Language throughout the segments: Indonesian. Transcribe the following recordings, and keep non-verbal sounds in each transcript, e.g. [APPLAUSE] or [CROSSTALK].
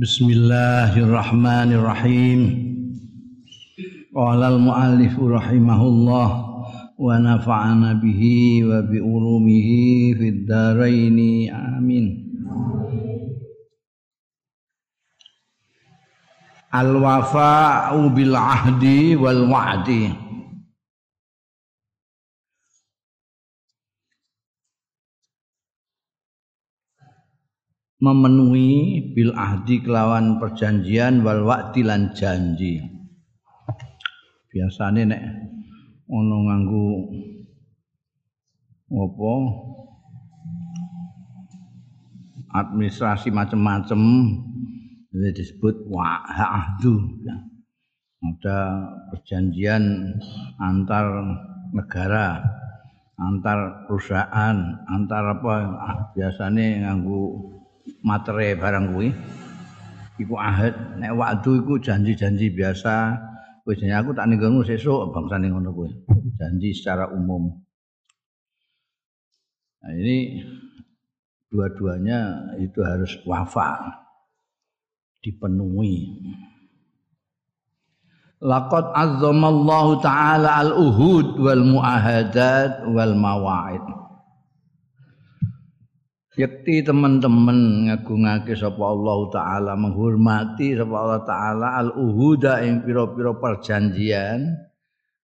Bismillahirrahmanirrahim. Qala al-muallif rahimahullah wa nafa'ana bihi wa bi ulumihi fid dharain. Amin. Al-wafa'u bil ahdi wal memenuhi bil ahdi kelawan perjanjian wal waqti lan janji. Biasane nek ono nganggo apa administrasi macam-macam ini disebut wa'ahdu ada perjanjian antar negara antar perusahaan antar apa biasanya nganggu materai barang kuwi. Iku ahad nek waktu iku janji-janji biasa. Wis aku tak ninggalmu sesuk bangsane ngono kuwi. Janji secara umum. Nah ini dua-duanya itu harus wafa. Dipenuhi. Laqad azzamallahu ta'ala al-uhud wal muahadat wal mawa'id Yakti teman-teman ngagungake sapa Allah taala menghormati sapa Allah taala al uhuda ing pira-pira perjanjian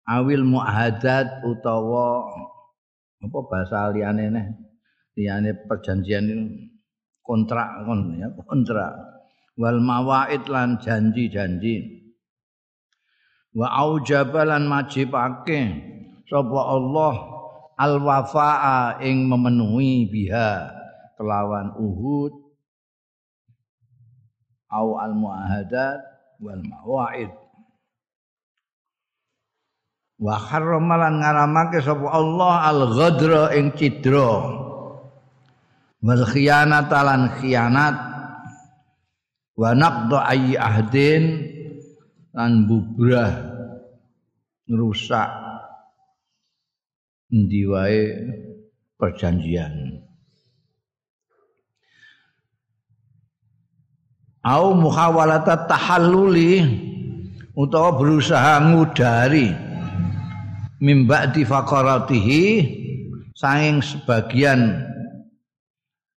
awil muahadat utawa apa bahasa liyane neh? Liyane perjanjian kontrak kon ya kontrak. Wal mawaid lan janji-janji. Wa aujabalan majibake sapa Allah al wafaa ing memenuhi biha kelawan Uhud au al muahadat wal mawaid. Wa harramalan ngaramake sapa Allah al ghadra ing cidra. Wal khiyanata lan khianat. Wa naqda ayyi ahdin lan bubrah ngerusak endi wae perjanjian au muhawalata tahalluli utawa berusaha ngudari. Mimba di faqaratihi saing sebagian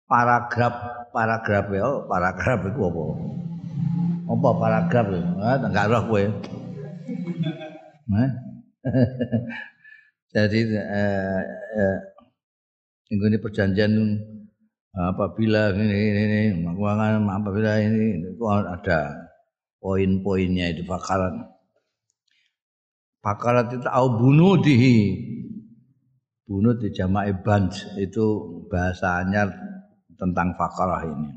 paragraf paragraf ya paragraf itu apa? Apa paragraf ya? Enggak roh kowe. [LAUGHS] Jadi eh, eh, ini perjanjian apabila ini ini, ini keuangan apabila ini itu ada poin-poinnya itu fakaran fakarat itu au bunudihi. Bunuh di jama'i banj itu bahasanya tentang fakarah ini.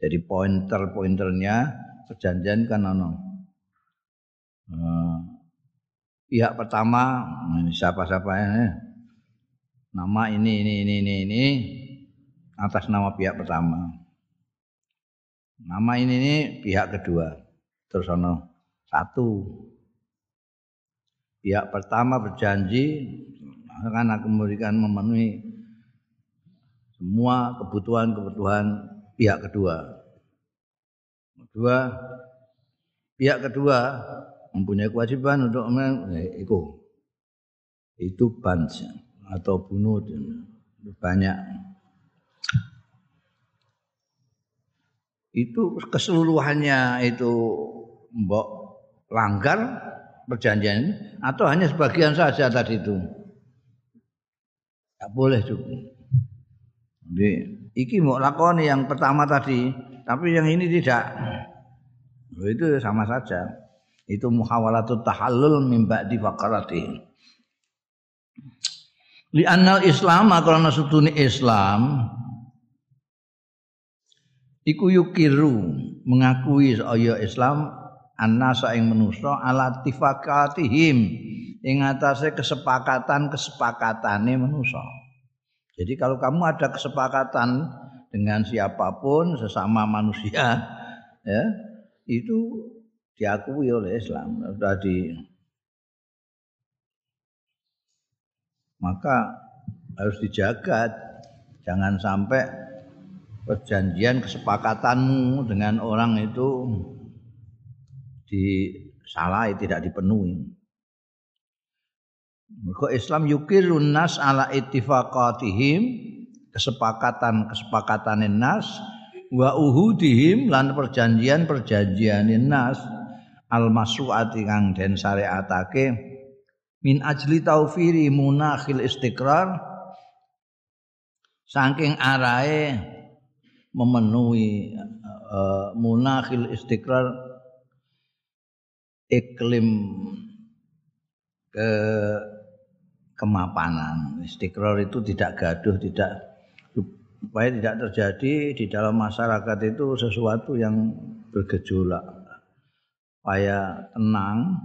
Jadi pointer-pointernya perjanjian kan ono. Uh, pihak pertama siapa-siapa ini? Nama ini ini ini ini, ini atas nama pihak pertama. Nama ini ini pihak kedua. Terus ono satu. Pihak pertama berjanji akan aku memberikan memenuhi semua kebutuhan-kebutuhan pihak kedua. Kedua, pihak kedua mempunyai kewajiban untuk eh, itu itu bans atau bunuh banyak itu keseluruhannya itu mbok langgar perjanjian atau hanya sebagian saja tadi itu? Tidak boleh juga jadi iki mau lakoni yang pertama tadi tapi yang ini tidak. Itu sama saja. Itu muhawalatut tahallul mimba di fakarati li annal islam karena sutuni islam iku yukiru mengakui saya Islam annasa ing manusa ala tifakatihim ing atase kesepakatan-kesepakatane manusa. Jadi kalau kamu ada kesepakatan dengan siapa pun sesama manusia [LAUGHS] ya, itu diakui oleh Islam sudah di maka harus dijaga jangan sampai perjanjian kesepakatanmu dengan orang itu disalahi tidak dipenuhi. Mergo Islam yukirun nas ala ittifaqatihim kesepakatan-kesepakatan nas wa uhudihim lan perjanjian-perjanjian nas al masuati kang den syariatake min ajli taufiri munakhil istiqrar saking arahe memenuhi uh, munakhil istiqrar iklim ke kemapanan. Istiqrar itu tidak gaduh, tidak supaya tidak terjadi di dalam masyarakat itu sesuatu yang bergejolak. Supaya tenang,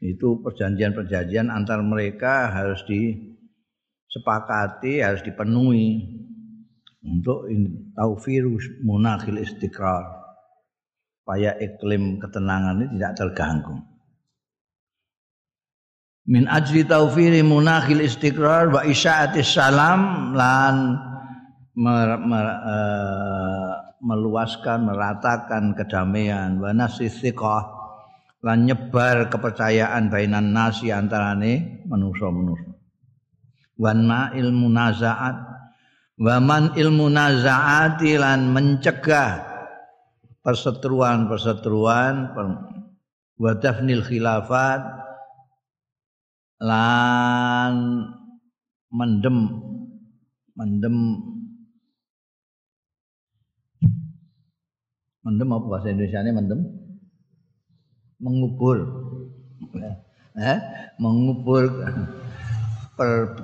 itu perjanjian-perjanjian antar mereka harus disepakati, harus dipenuhi untuk taufirus munakhil istiqrar supaya iklim ketenangan ini tidak terganggu. Min ajli taufiri munakhil istiqrar wa isya'atis salam lan mer, mer, uh, meluaskan meratakan kedamaian. Wa nasithiqah lan nyebar kepercayaan bainan nasi antarane manusa-manusa wan ma ilmu nazaat wa man ilmu nazaati lan mencegah perseteruan-perseteruan wa dafnil khilafat lan mendem mendem. Mendem apa bahasa Indonesia ini mendem? Mengubur. Eh, mengubur per,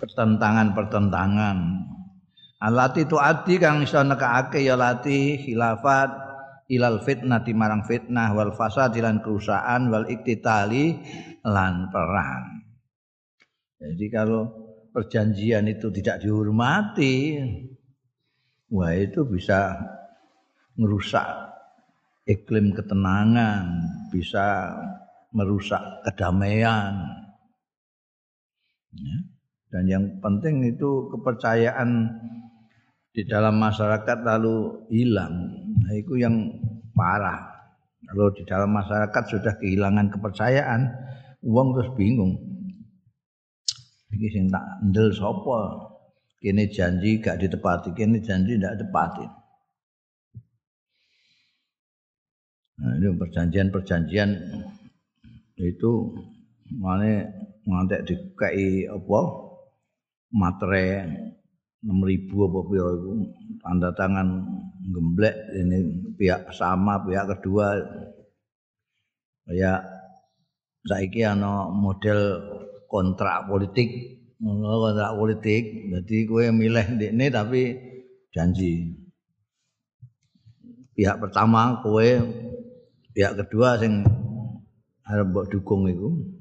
pertentangan-pertentangan alati itu adi kang iso nekake ya lati khilafat ilal fitnah marang fitnah wal fasad lan kerusakan wal iktitali lan perang. Jadi kalau perjanjian itu tidak dihormati, wah itu bisa merusak iklim ketenangan, bisa merusak kedamaian. Ya. Dan yang penting itu kepercayaan di dalam masyarakat lalu hilang. Nah, itu yang parah. Kalau di dalam masyarakat sudah kehilangan kepercayaan, uang terus bingung. Iki sing tak ndel sapa? Kene janji gak ditepati, kene janji ndak tepati. Nah, ini perjanjian-perjanjian itu mana ngantek dikai apa materai enam ribu apa piro itu tanda tangan gemblek ini pihak sama pihak kedua. Ya saiki ana model kontrak politik kontrak politik. Jadi kowe milih ndekne tapi janji. Pihak pertama kowe pihak kedua sing arep mbok dukung itu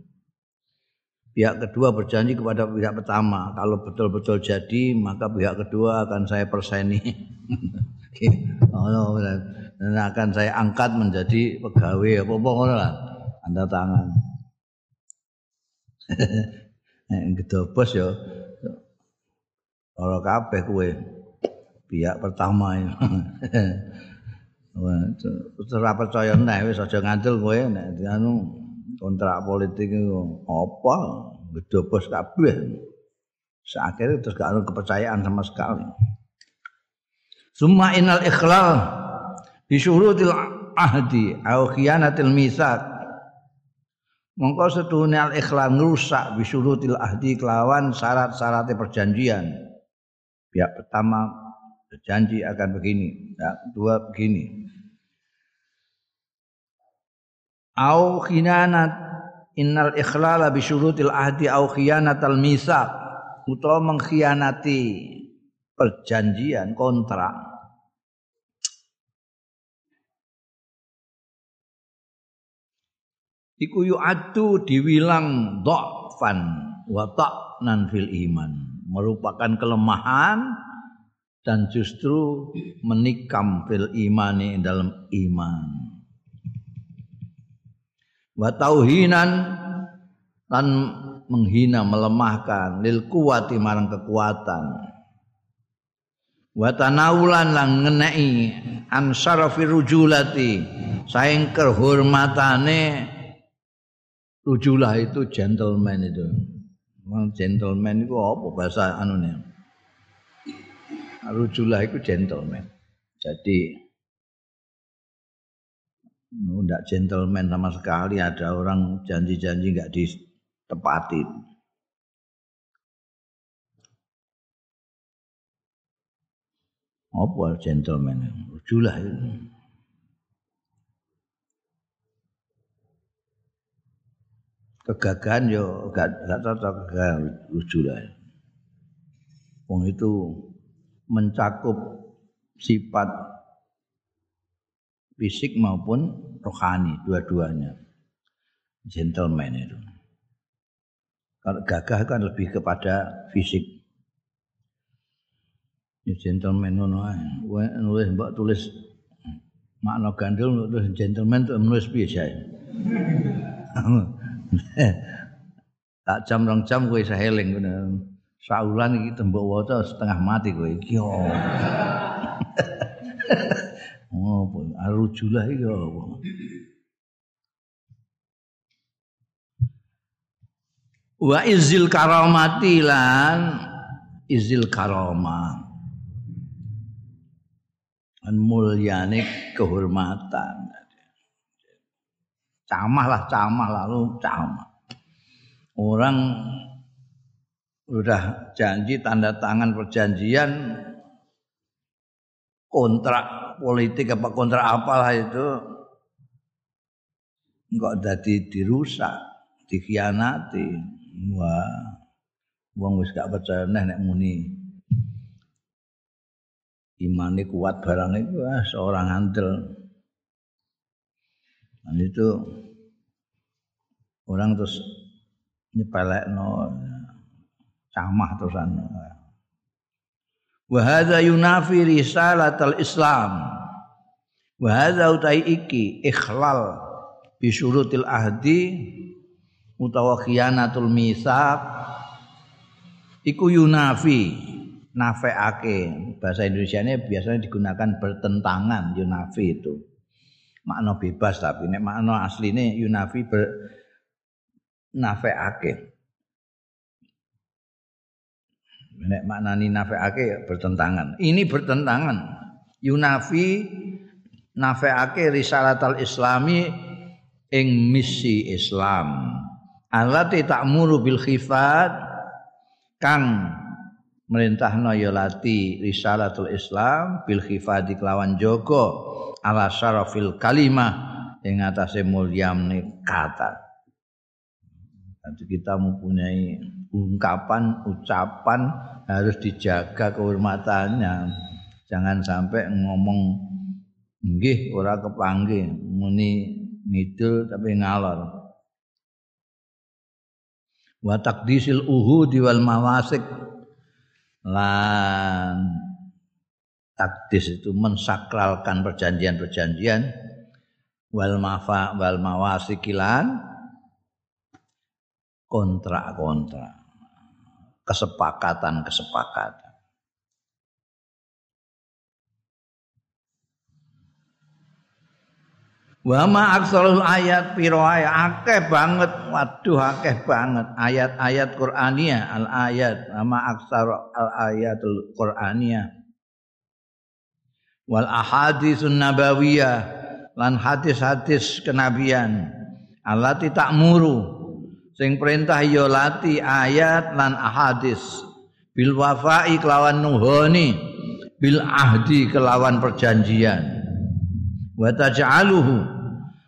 pihak kedua berjanji kepada pihak pertama. Kalau betul-betul jadi maka pihak kedua akan saya perseni [LAUGHS] oh, dan akan saya angkat menjadi pegawai. Apa-apa ngono lah. Tanda tangan. Nek gedobos ya ora kabeh kowe. Pihak pertama ya. [LAUGHS] Ora percaya nek wis aja ngandel kowe nek anu kontrak politik itu apa gedobos kabeh. Akhirnya terus gak ada kepercayaan sama sekali. Summa inal ikhlal bisyurutil ahdi au khiyanatil misak mongko setune al ikhlas ngrusak bisurutil ahdi kelawan syarat-syarat perjanjian pihak pertama berjanji akan begini ya, dua begini au khiyanat. Innal ikhlala bisurutil ahdi au khiyanatal misak utawa mengkhianati perjanjian kontrak. Iku yu'addu diwilang dhafan wa ta'nan fil iman. Merupakan kelemahan dan justru menikam fil imani dalam iman wa tauhinan dan menghina melemahkan lil kuwati marang kekuatan wa tanawulan lan ngeneki an syarafi rujulati saing kehormatane rujulah itu gentleman itu gentleman itu apa bahasa anune? Rujulah itu gentleman. Jadi tidak gentleman sama sekali ada orang janji-janji nggak ditepati. Apa gentleman? Rujulah itu. kegagahan yo gak gak cocok gak rujulah. Wong itu mencakup sifat fisik maupun rohani dua-duanya. Gentleman itu. Kalau gagah kan lebih kepada fisik. Ya gentleman ae. Nulis mbak tulis makna gandul nulis gentleman itu nulis biasa. tak jam rong jam kowe iso eling. Saulan iki tembok waca setengah mati iki. [LAUGHS] Oh, arujulah iki apa? Wa izil karamati lan izil karama. An mulyane kehormatan. camah lah camah lalu camah orang udah janji tanda tangan perjanjian kontrak politik apa kontrak apalah itu. Enggak jadi dirusak dikhianati. Wah wong wis gak percaya nek nek muni. Imane kuat barang itu ah, seorang handel Dan itu orang terus nyepelek no camah terusan. Wa hadza yunafi risalatal Islam. Wa hadza utai iki ikhlal bi syurutil ahdi utawa khianatul misaq iku yunafi nafeake bahasa Indonesia ini biasanya digunakan bertentangan yunafi itu. Makna bebas tapi nek makna asline yunafi ber nafeake nek maknani nafeake bertentangan. Ini bertentangan. Yunafi nafeake risalatal islami ing misi Islam. Alati ta'muru bil khifat kang merintahno ya lati risalatul Islam bil khifadi kelawan joko ala syarafil kalimah ing atase mulyane kata. Jadi kita mempunyai ungkapan, ucapan harus dijaga kehormatannya. Jangan sampai ngomong nggih ora kepanggih, muni ngidul tapi ngalor. Wa taqdisil uhudi wal mawasik lan takdis itu mensakralkan perjanjian-perjanjian wal mafa wal mawasikilan kontrak-kontrak. Kesepakatan-kesepakatan. Wa ma aksarul ayat piro ayat? Akeh banget. Waduh akeh banget. Ayat-ayat Qur'aniyah al ayat ma aksar al ayatul Qur'aniyah. Wal ahaditsun nabawiyah. Lan hadis-hadis kenabian. Allati ta'muru sing perintah ya lati ayat lan ahadis. Bil wafa'i kelawan nuhoni bil ahdi kelawan perjanjian. Wa taj'aluhu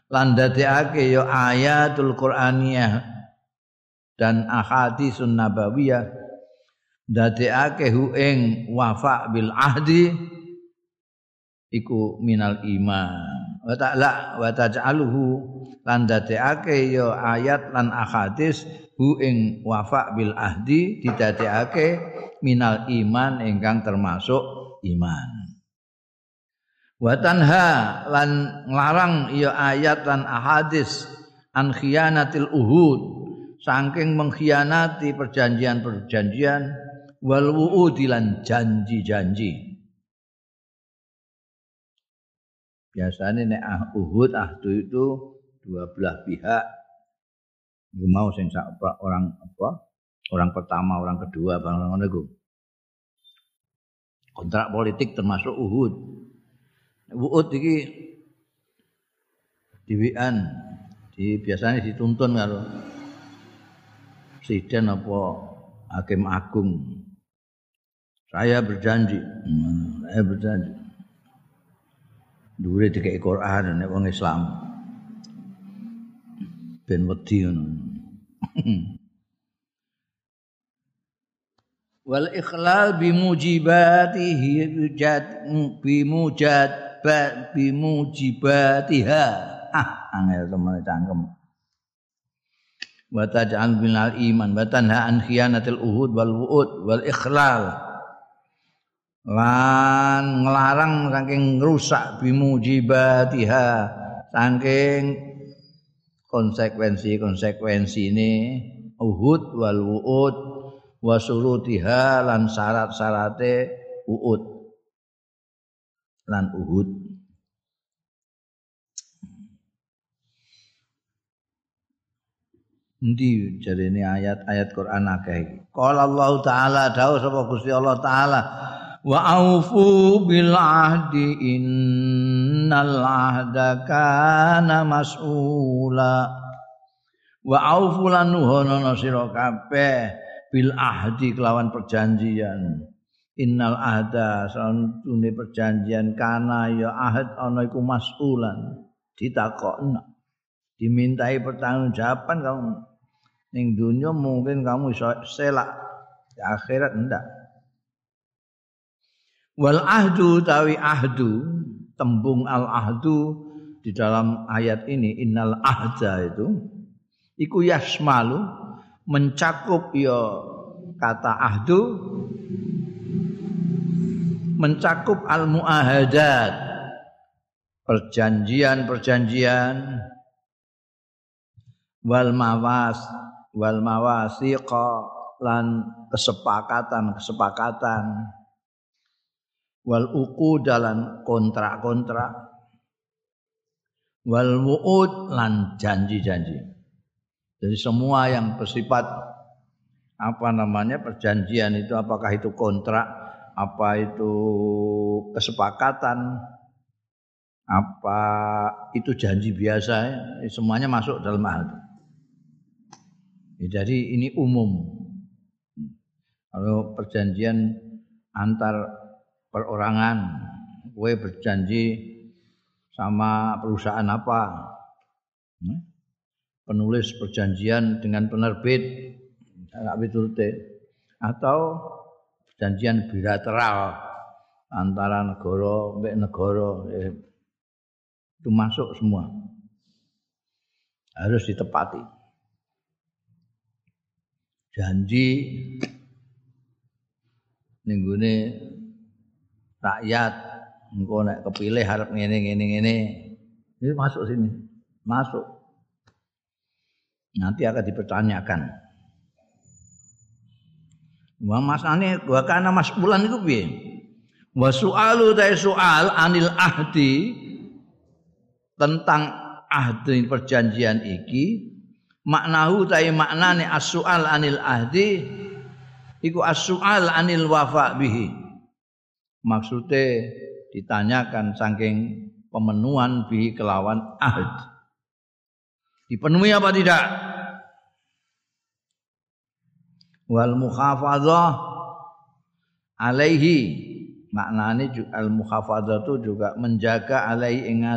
lan dadekake ya ayatul qur'aniyah dan ahadisun nabawiyah. Dadekake hu ing wafa bil ahdi iku minal iman wa ta'ala wa taj'aluhu lan dadekake ya ayat lan ahadis hu ing wafa bil ahdi didadekake minal iman ingkang termasuk iman. Wa tanha lan nglarang ya ayat lan ahadis an khiyanatil uhud saking mengkhianati perjanjian-perjanjian wal wuudi lan janji-janji biasanya nek ah, Uhud ahdu itu dua belah pihak. Mau sing orang apa orang pertama orang kedua bang iku. Kontrak politik termasuk Uhud. Uhud iki diwian di biasanya dituntun kalau presiden apa hakim agung. Saya berjanji hmm, saya berjanji dhuwure dikek Quran nek wong Islam. Ben wedi ngono. [LAUGHS] Wal ikhlal bi mujibatihi bujad bi mujad bi mujibatiha. Ah angel temen cangkem. Wa taj'al binal iman wa tanha an khiyanatil uhud wal wuud wal ikhlal lan nglarang saking rusak bimujibatiha saking konsekuensi-konsekuensi ini uhud wal wuud wa surutiha lan syarat-syarate uud lan uhud. Endi jarene ayat-ayat Quran akeh. Qala Allah taala dawuh sapa Gusti Allah taala wa aufu bil ahdi innal ahda kana mas'ula. Wa aufu lan nuhono sira kabeh bil ahdi kelawan perjanjian. Innal ahda santune perjanjian kana ya ahad ana iku mas'ulan. Ditakokno dimintai pertanggungjawaban kamu. Ning dunia mungkin kamu iso selak di akhirat ndak Wal ahdu tawi ahdu tembung al ahdu di dalam ayat ini innal ahda itu iku yasmalu mencakup ya kata ahdu mencakup al muahadat perjanjian-perjanjian wal mawas wal mawasiqa lan kesepakatan-kesepakatan wal uku dalam kontrak-kontrak wal wuud lan janji-janji. Jadi semua yang bersifat apa namanya perjanjian itu apakah itu kontrak, apa itu kesepakatan, apa itu janji biasa, ya, semuanya masuk dalam hal itu. Ya, jadi ini umum. Kalau perjanjian antar perorangan. Gue berjanji sama perusahaan apa? Hmm? penulis perjanjian dengan penerbit. Atau perjanjian bilateral antara negara mbek negara. Eh, itu masuk semua. Harus ditepati. Janji ninggune rakyat engko nek kepilih harap ngene ngene ngene. Ini masuk sini masuk. Nanti akan dipertanyakan. Wa masane wa kana mas'ulan iku piye? Wa su'alu ta soal anil ahdi tentang ahdi perjanjian iki maknahu ta maknane as-su'al anil ahdi iku as-su'al anil wafa bihi maksudnya ditanyakan saking pemenuhan bi kelawan ahd. Dipenuhi apa tidak? Wal mukhafadzah alaihi. Maknane al mukhafadzah itu juga menjaga alaihi ing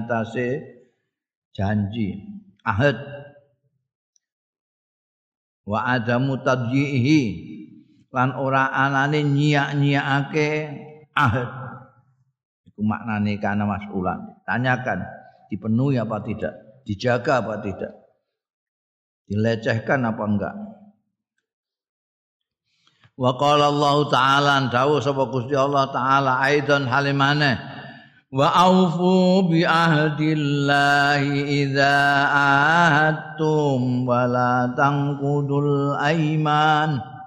janji ahad wa adamu tadyihi lan ora anane nyiak-nyiakake ahad. Itu maknanya karena mas'ulan. Tanyakan dipenuhi apa tidak, dijaga apa tidak, dilecehkan apa enggak. Wa qala Allah taala dawu sapa Gusti Allah taala aidan halimane wa aufu bi ahdillahi idza ahadtum wa la tanqudul aiman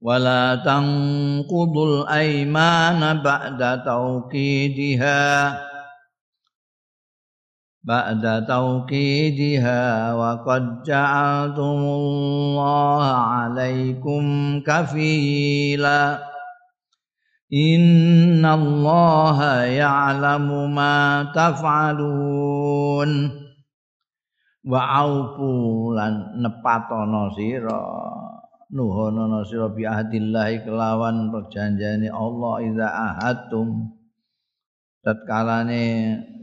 ولا تنقضوا الأيمان بعد توكيدها بعد توكيدها وقد جعلتم الله عليكم كفيلا إن الله يعلم ما تفعلون وعوفوا لن nepatono sira nuhono sira bi ahdillahi kelawan perjanjiane Allah iza ahadtum. Tatkalane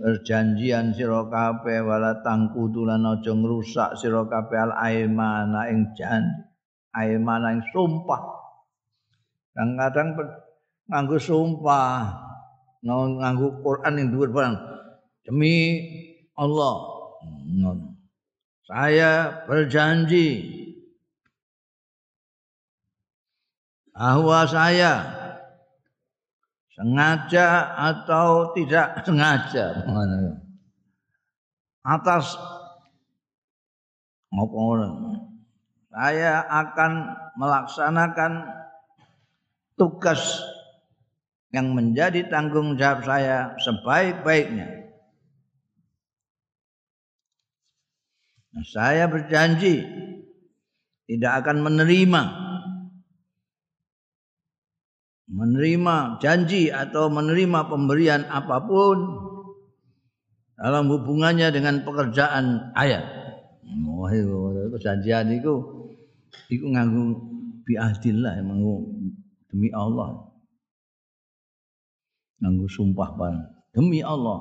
perjanjian sira kabeh wala tangkudu lan aja ngrusak sira kabeh al aimana ing janji. Aimana ing sumpah. Kadang-kadang nganggo sumpah. Nganggo Quran yang dhuwur barang demi Allah. Saya berjanji bahwa saya sengaja atau tidak [LAUGHS] sengaja atas maupun saya akan melaksanakan tugas yang menjadi tanggung jawab saya sebaik-baiknya. Saya berjanji tidak akan menerima menerima janji atau menerima pemberian apa pun dalam hubungannya dengan pekerjaan ayat. Wah, perjanjian itu itu nganggu biahdillah nganggu demi Allah. Nganggu sumpah barang demi Allah.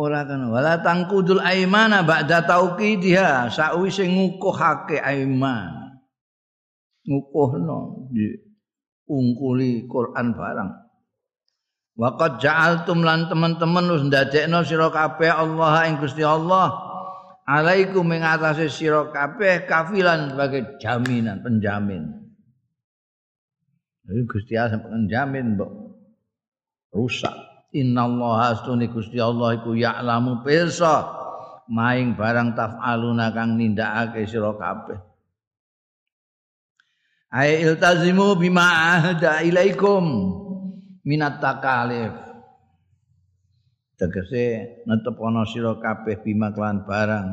Ora kan wala tangkudul aimana ba'da tauqidiha sakwise ngukuhake aiman ngukuhno di ungkuli Quran barang. Waqad ja'altum lan teman-teman wis ndadekno sira kabeh Allah ing Gusti Allah alaikum ing atase sira kafilan sebagai jaminan penjamin. Jadi Gusti Allah penjamin mbok rusak. Innallaha astuni Gusti Allah iku ya'lamu pirsa maing barang taf'aluna kang nindakake sira kabeh. Ai iltazimu bima ahda ilaikum minat takalif. Tegese netepono sira kabeh bima kelan barang.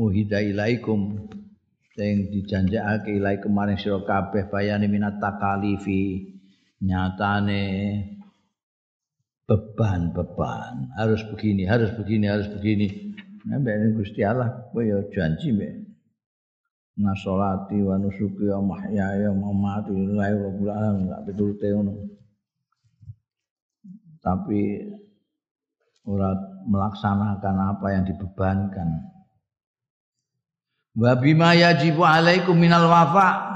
Uhida ilaikum. Sing dijanjekake ilaikum maring sira kabeh bayane minat takalifi. Nyatane beban-beban. Harus begini harus begini harus begini. Nah Gusti Allah kowe ya janji mbek nasolati wa nusuki wa mahyaya wa mamati lillahi rabbil alamin. Gak pitulute ngono. Tapi ora melaksanakan apa yang dibebankan. Wa bima yajibu alaikum minal wafa.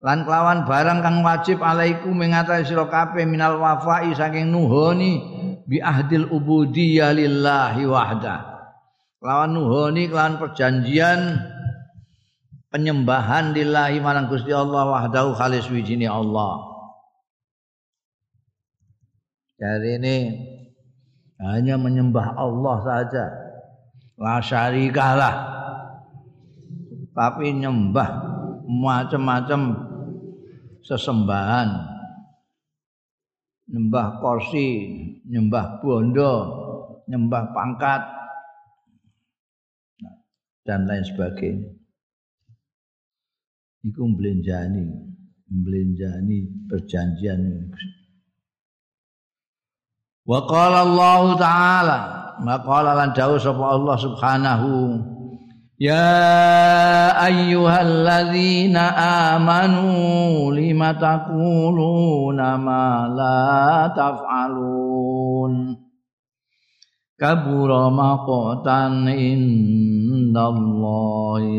Lan kelawan barang kang wajib alaikum mengatasi sira kabeh minal wafai saking nuhoni bi ahdil ubudiyah lillahi wahda lawan nuhoni kelawan perjanjian penyembahan lillahi marang Gusti Allah wahdahu khalis wijini Allah. Jadi ini hanya menyembah Allah saja. La syarikalah. Tapi nyembah macam-macam sesembahan. Nyembah kursi, nyembah bondo, nyembah pangkat dan lain sebagainya iku mblenjani mblenjani perjanjian wa qala Allah taala maqala lan dawuh sapa Allah subhanahu Ya ayyuhalladzina amanu lima taquluna ma la taf'alun kabura maqtan indallahi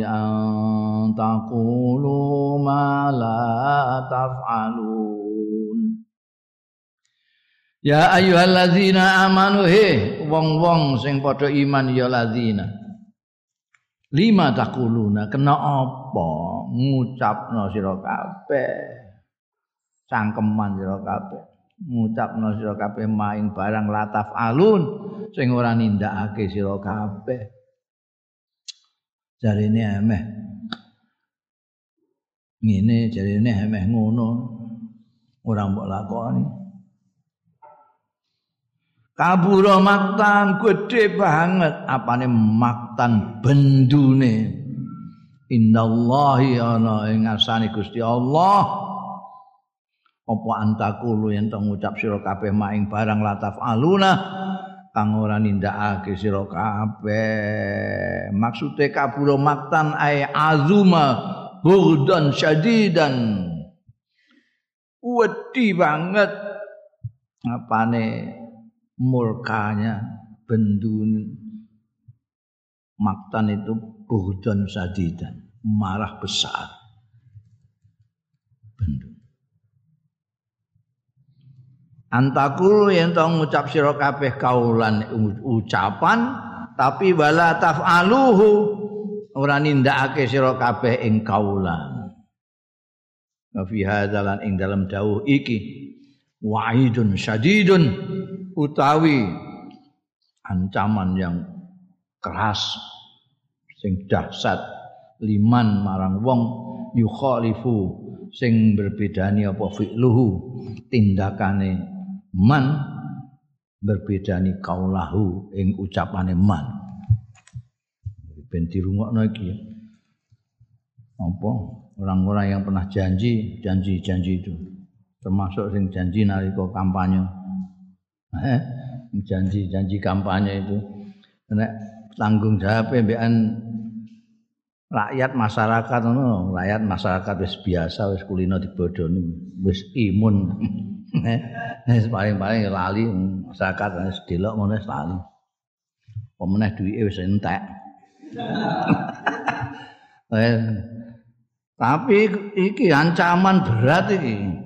an taqulu ma la taf'alun Ya ayyuhalladzina amanu he wong-wong sing padha iman ya ladzina lima taquluna kena apa? Ngucapno sira kabeh. Cangkeman sira kabeh ngucapno sira kabeh maing barang lataf alun sing ora nindakake sira kabeh. Jarine emeh. Ngene jarine emeh ngono. Ora mbok lakoni. Kabura maktan gede banget. Apane maktan bendune? Indallahi ana ing asane Gusti Allah apa antakulu yen to ngucap sira kabeh maing barang lataf aluna kang ora nindakake sira kabeh. Maksude maktan ay azuma bughdan syadidan. Wedi banget. Apane murkanya bendun maktan itu buhdan sadidan marah besar. Bendun antakul yang tahu ngucap sira kabeh kaulan ucapan tapi wala taf'aluhu ora nindakake sira kabeh ing kaulan. Wa fi hadzalan ing dalam dawuh iki wa'idun syadidun utawi ancaman yang keras sing dahsyat. Liman marang wong yukhalifu sing berbedani apa fi'luhu tindakane man berbedani kaulahu ing ucapane man. Ben dirungokno iki apa? Orang-orang yang pernah janji janji-janji itu. Termasuk sing janji nalika kampanye. Eh, janji-janji kampanye itu. Nek tanggung jawab mbekan rakyat masyarakat ngono, rakyat masyarakat wis biasa wis kulino dibodoni, wis imun. Wis paling-paling lali masyarakat wis delok ngono lali. Pemeneh duwike wis entek. [LAUGHS] Eh, tapi iki ancaman berat iki.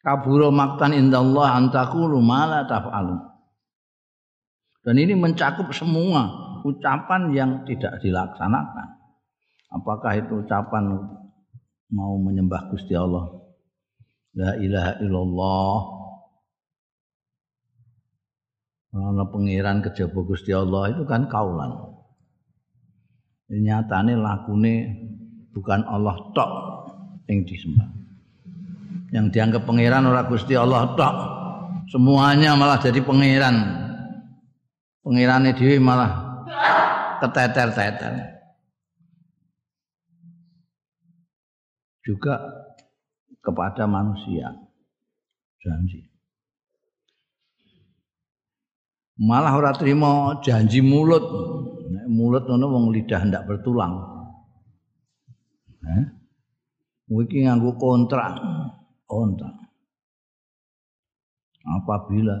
kaburo maktan indallah antakulu mala taf'alu. Dan ini mencakup semua ucapan yang tidak dilaksanakan. Apakah itu ucapan mau menyembah Gusti Allah? La ilaha illallah. Ana pengiran kejaba Gusti Allah itu kan kaulan. Nyatane lakune bukan Allah tok yang disembah. yang dianggap pangeran ora Gusti Allah tok. Semuanya malah jadi pangeran. Pangerane dhewe malah keteter-teter. Juga kepada manusia. Janji. Malah ora terima janji mulut. Mulut ngono wong lidah ndak bertulang. Eh? Iki nganggo kontrak. onta. Apabila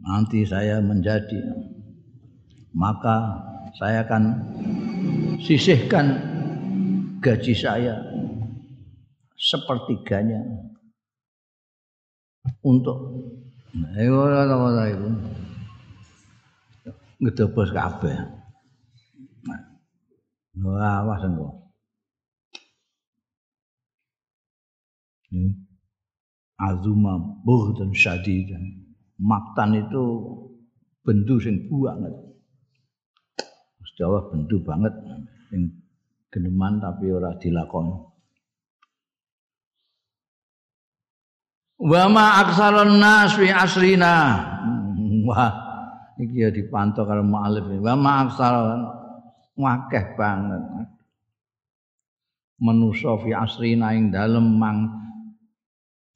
nanti saya menjadi maka saya akan sisihkan gaji saya sepertiganya untuk ayo ora itu ngedobos kabeh. Wah, awas engko. Hmm. azuma dan syadid maktan itu bendu sing banget Gusti Allah bendu banget sing geneman tapi ora dilakoni wa ma aksaron nas fi asrina [LAUGHS] wah iki ya dipantau karo mualif wa ma aksaron wakeh banget manusa fi asrina ing dalem mang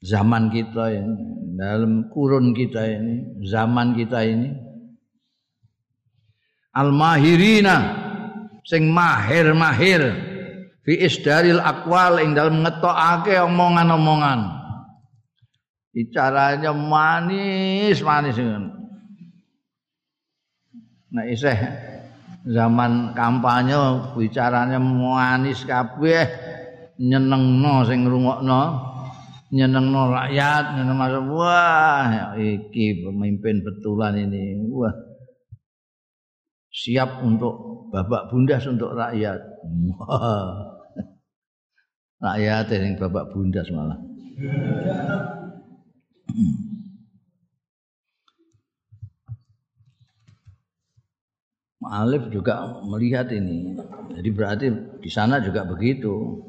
zaman kita ini, dalam kurun kita ini, zaman kita ini. Al-mahirina sing mahir-mahir fi isdaril akwal ing dalam ngetokake omongan-omongan. Bicaranya manis-manis Nah iseh zaman kampanye bicaranya manis kabeh nyenengno sing ngrungokno nyenengno rakyat nyeneng masuk wah iki pemimpin betulan ini. Wah. Siap untuk babak bundas untuk rakyat. Rakyat yang babak bundas malah [CLEARS THROAT] Alif juga melihat ini. Jadi berarti di sana juga begitu.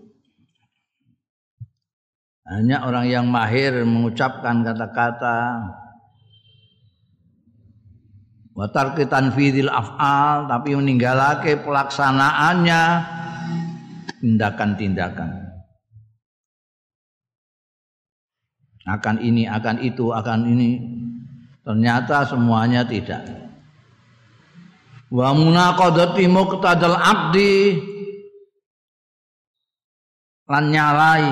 Hanya orang yang mahir mengucapkan kata-kata Watar kitan fidil af'al tapi meninggalake pelaksanaannya tindakan-tindakan. Akan ini akan itu akan ini. Ternyata semuanya tidak. Wa munaqadati muqtadal abdi. Lan nyalai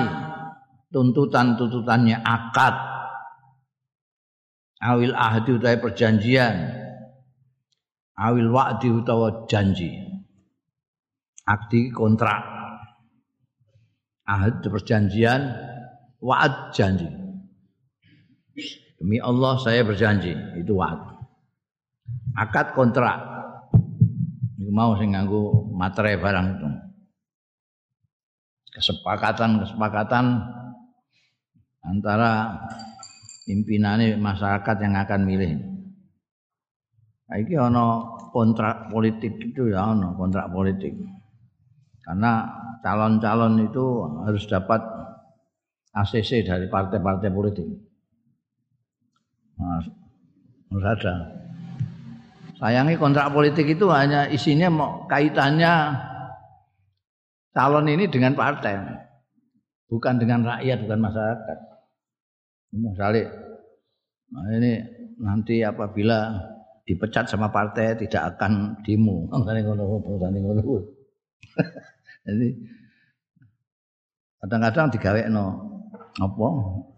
tuntutan-tuntutannya akad. Awil ahdi utawa perjanjian. Awil wa'di utawa janji. Akdi kontrak. Ahad perjanjian wa'ad janji demi Allah saya berjanji itu wa'ad akad kontrak Iku mau sing nganggo materai barang itu kesepakatan-kesepakatan antara pimpinan masyarakat yang akan milih. Iki ana kontrak politik itu ya ana kontrak politik. Karena calon-calon itu harus dapat ACC dari partai-partai politik. Harus ada. Sayangi kontrak politik itu hanya isinya mau kaitannya calon ini dengan partai, bukan dengan rakyat, bukan masyarakat. Misalnya, nah ini nanti apabila dipecat sama partai tidak akan demo. [LAUGHS] Jadi kadang-kadang digawe no apa?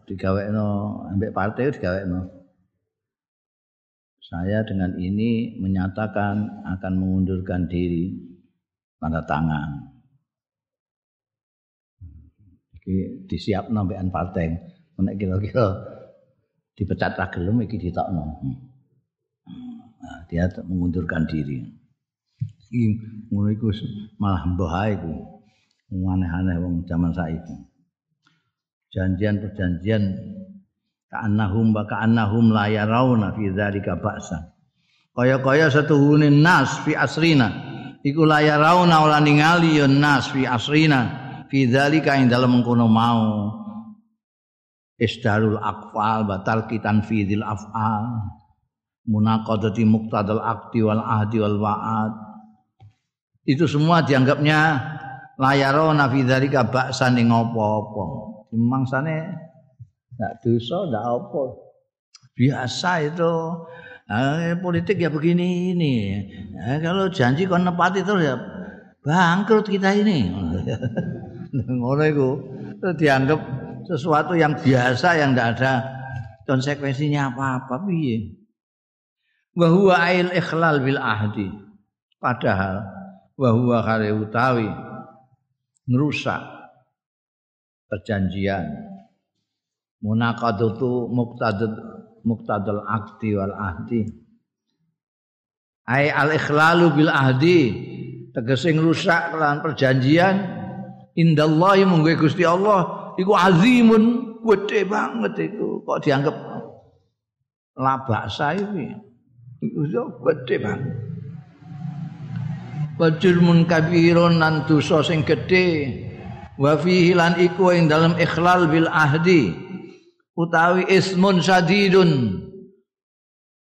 Digawe no ambek partai digawe no. Saya dengan ini menyatakan akan mengundurkan diri tanda tangan. Iki disiap nambekan partai. Nek kira-kira dipecat ra gelem iki ditokno. Nah, dia mengundurkan diri. Iki ngono iku malah mbah iku. Aneh-aneh wong zaman saiki. Janjian perjanjian ka'annahum wa ka'annahum la yarawna fi dzalika ba'sa. Kaya-kaya setuhune nas fi asrina. Iku la yarawna ora ningali ya nas fi asrina fi dzalika ing dalem mengkono mau. Isdarul aqfal batal kitan fi dzil af'al munaqadati muqtadal aqdi wal ahdi wal wa'ad. Itu semua dianggapnya layarona fi dzalika ba'san ing apa-apa. Mangsane enggak dosa enggak apa. Biasa itu. Eh, politik ya begini ini. Eh, kalau janji kon nepati terus ya bangkrut kita ini. [LAUGHS] Ngono iku. Dianggap sesuatu yang biasa yang tidak ada konsekuensinya apa-apa piye? Wa huwa ail ikhlal bil ahdi. Padahal wa huwa kare utawi ngerusak perjanjian munaqadatu muqtadad muqtadal aqdi wal ahdi. Ai al ikhlalu bil ahdi. Tegese ngrusak lan perjanjian. Indallahi munggo Gusti Allah. Iku azimun gede banget iku. Kok dianggap labak iki? Iku gede banget. Wajurmun kabirun lan dosa sing gedhe wa fihi lan iku ing dalam ikhlal bil ahdi utawi ismun sadidun.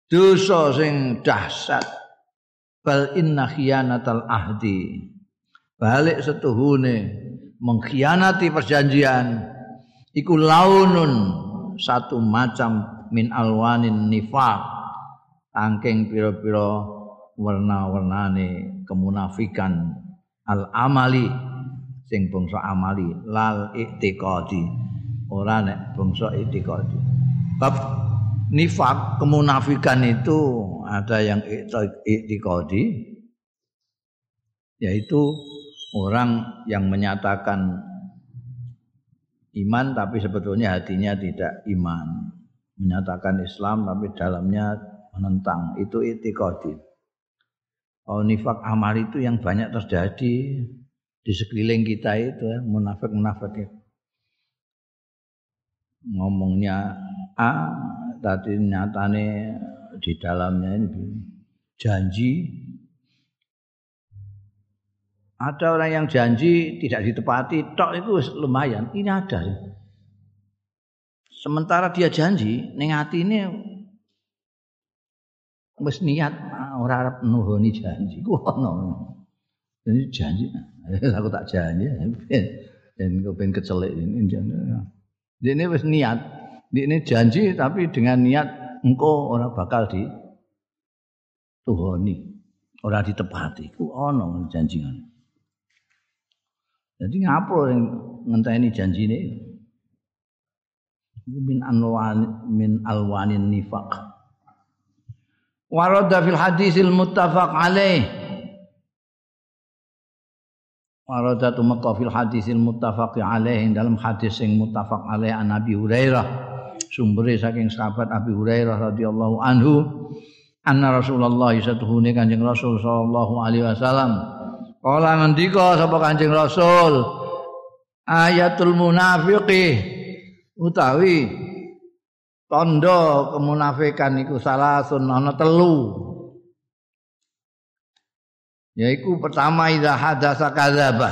Dosa sing dahsyat. Bal inna khiyanatal ahdi. Balik setuhune mengkhianati perjanjian. Iku launun satu macam min alwanin nifaq. Angking pira-pira warna-warnane kemunafikan. Al amali sing bangsa amali lal iktiqadi ora nek bangsa iktiqadi bab nifak kemunafikan itu ada yang iktiqadi yaitu orang yang menyatakan iman tapi sebetulnya hatinya tidak iman. Menyatakan Islam tapi dalamnya menentang. Itu iktiqadi Oh, nifak amal itu yang banyak terjadi di sekeliling kita itu ya, munafik-munafik. itu. Ngomongnya A, tadi nyatane di dalamnya ini janji. Ada orang yang janji tidak ditepati, tok itu lumayan. Ini ada. Sementara dia janji, ning ini wis niat ora arep nuhoni janji ku ono. Jadi janji [LAUGHS] aku tak janji [LAUGHS] ben ben kecelik ini ini wis niat. Ini janji tapi dengan niat engkau orang bakal di tuhoni ora ditepati. Ku ono janji jadi ngapa yang ngenteni janji ini min anwan min alwanin nifaq. Warada fil hadisil muttafaq alaih warada tumeka fil hadisil muttafaq alaih dalam hadis sing muttafaq alaih an Nabi Hurairah. Sumbere saking sahabat Abi Hurairah radhiyallahu anhu anna Rasulullah satuhune Kanjeng Rasul sallallahu alaihi wasallam. Kala ngendika sapa Kanjeng Rasul? Ayatul munafiqi. Utawi Tondo kemunafikan iku salah ana telu. Yaiku pertama idza hadasa kadzaba.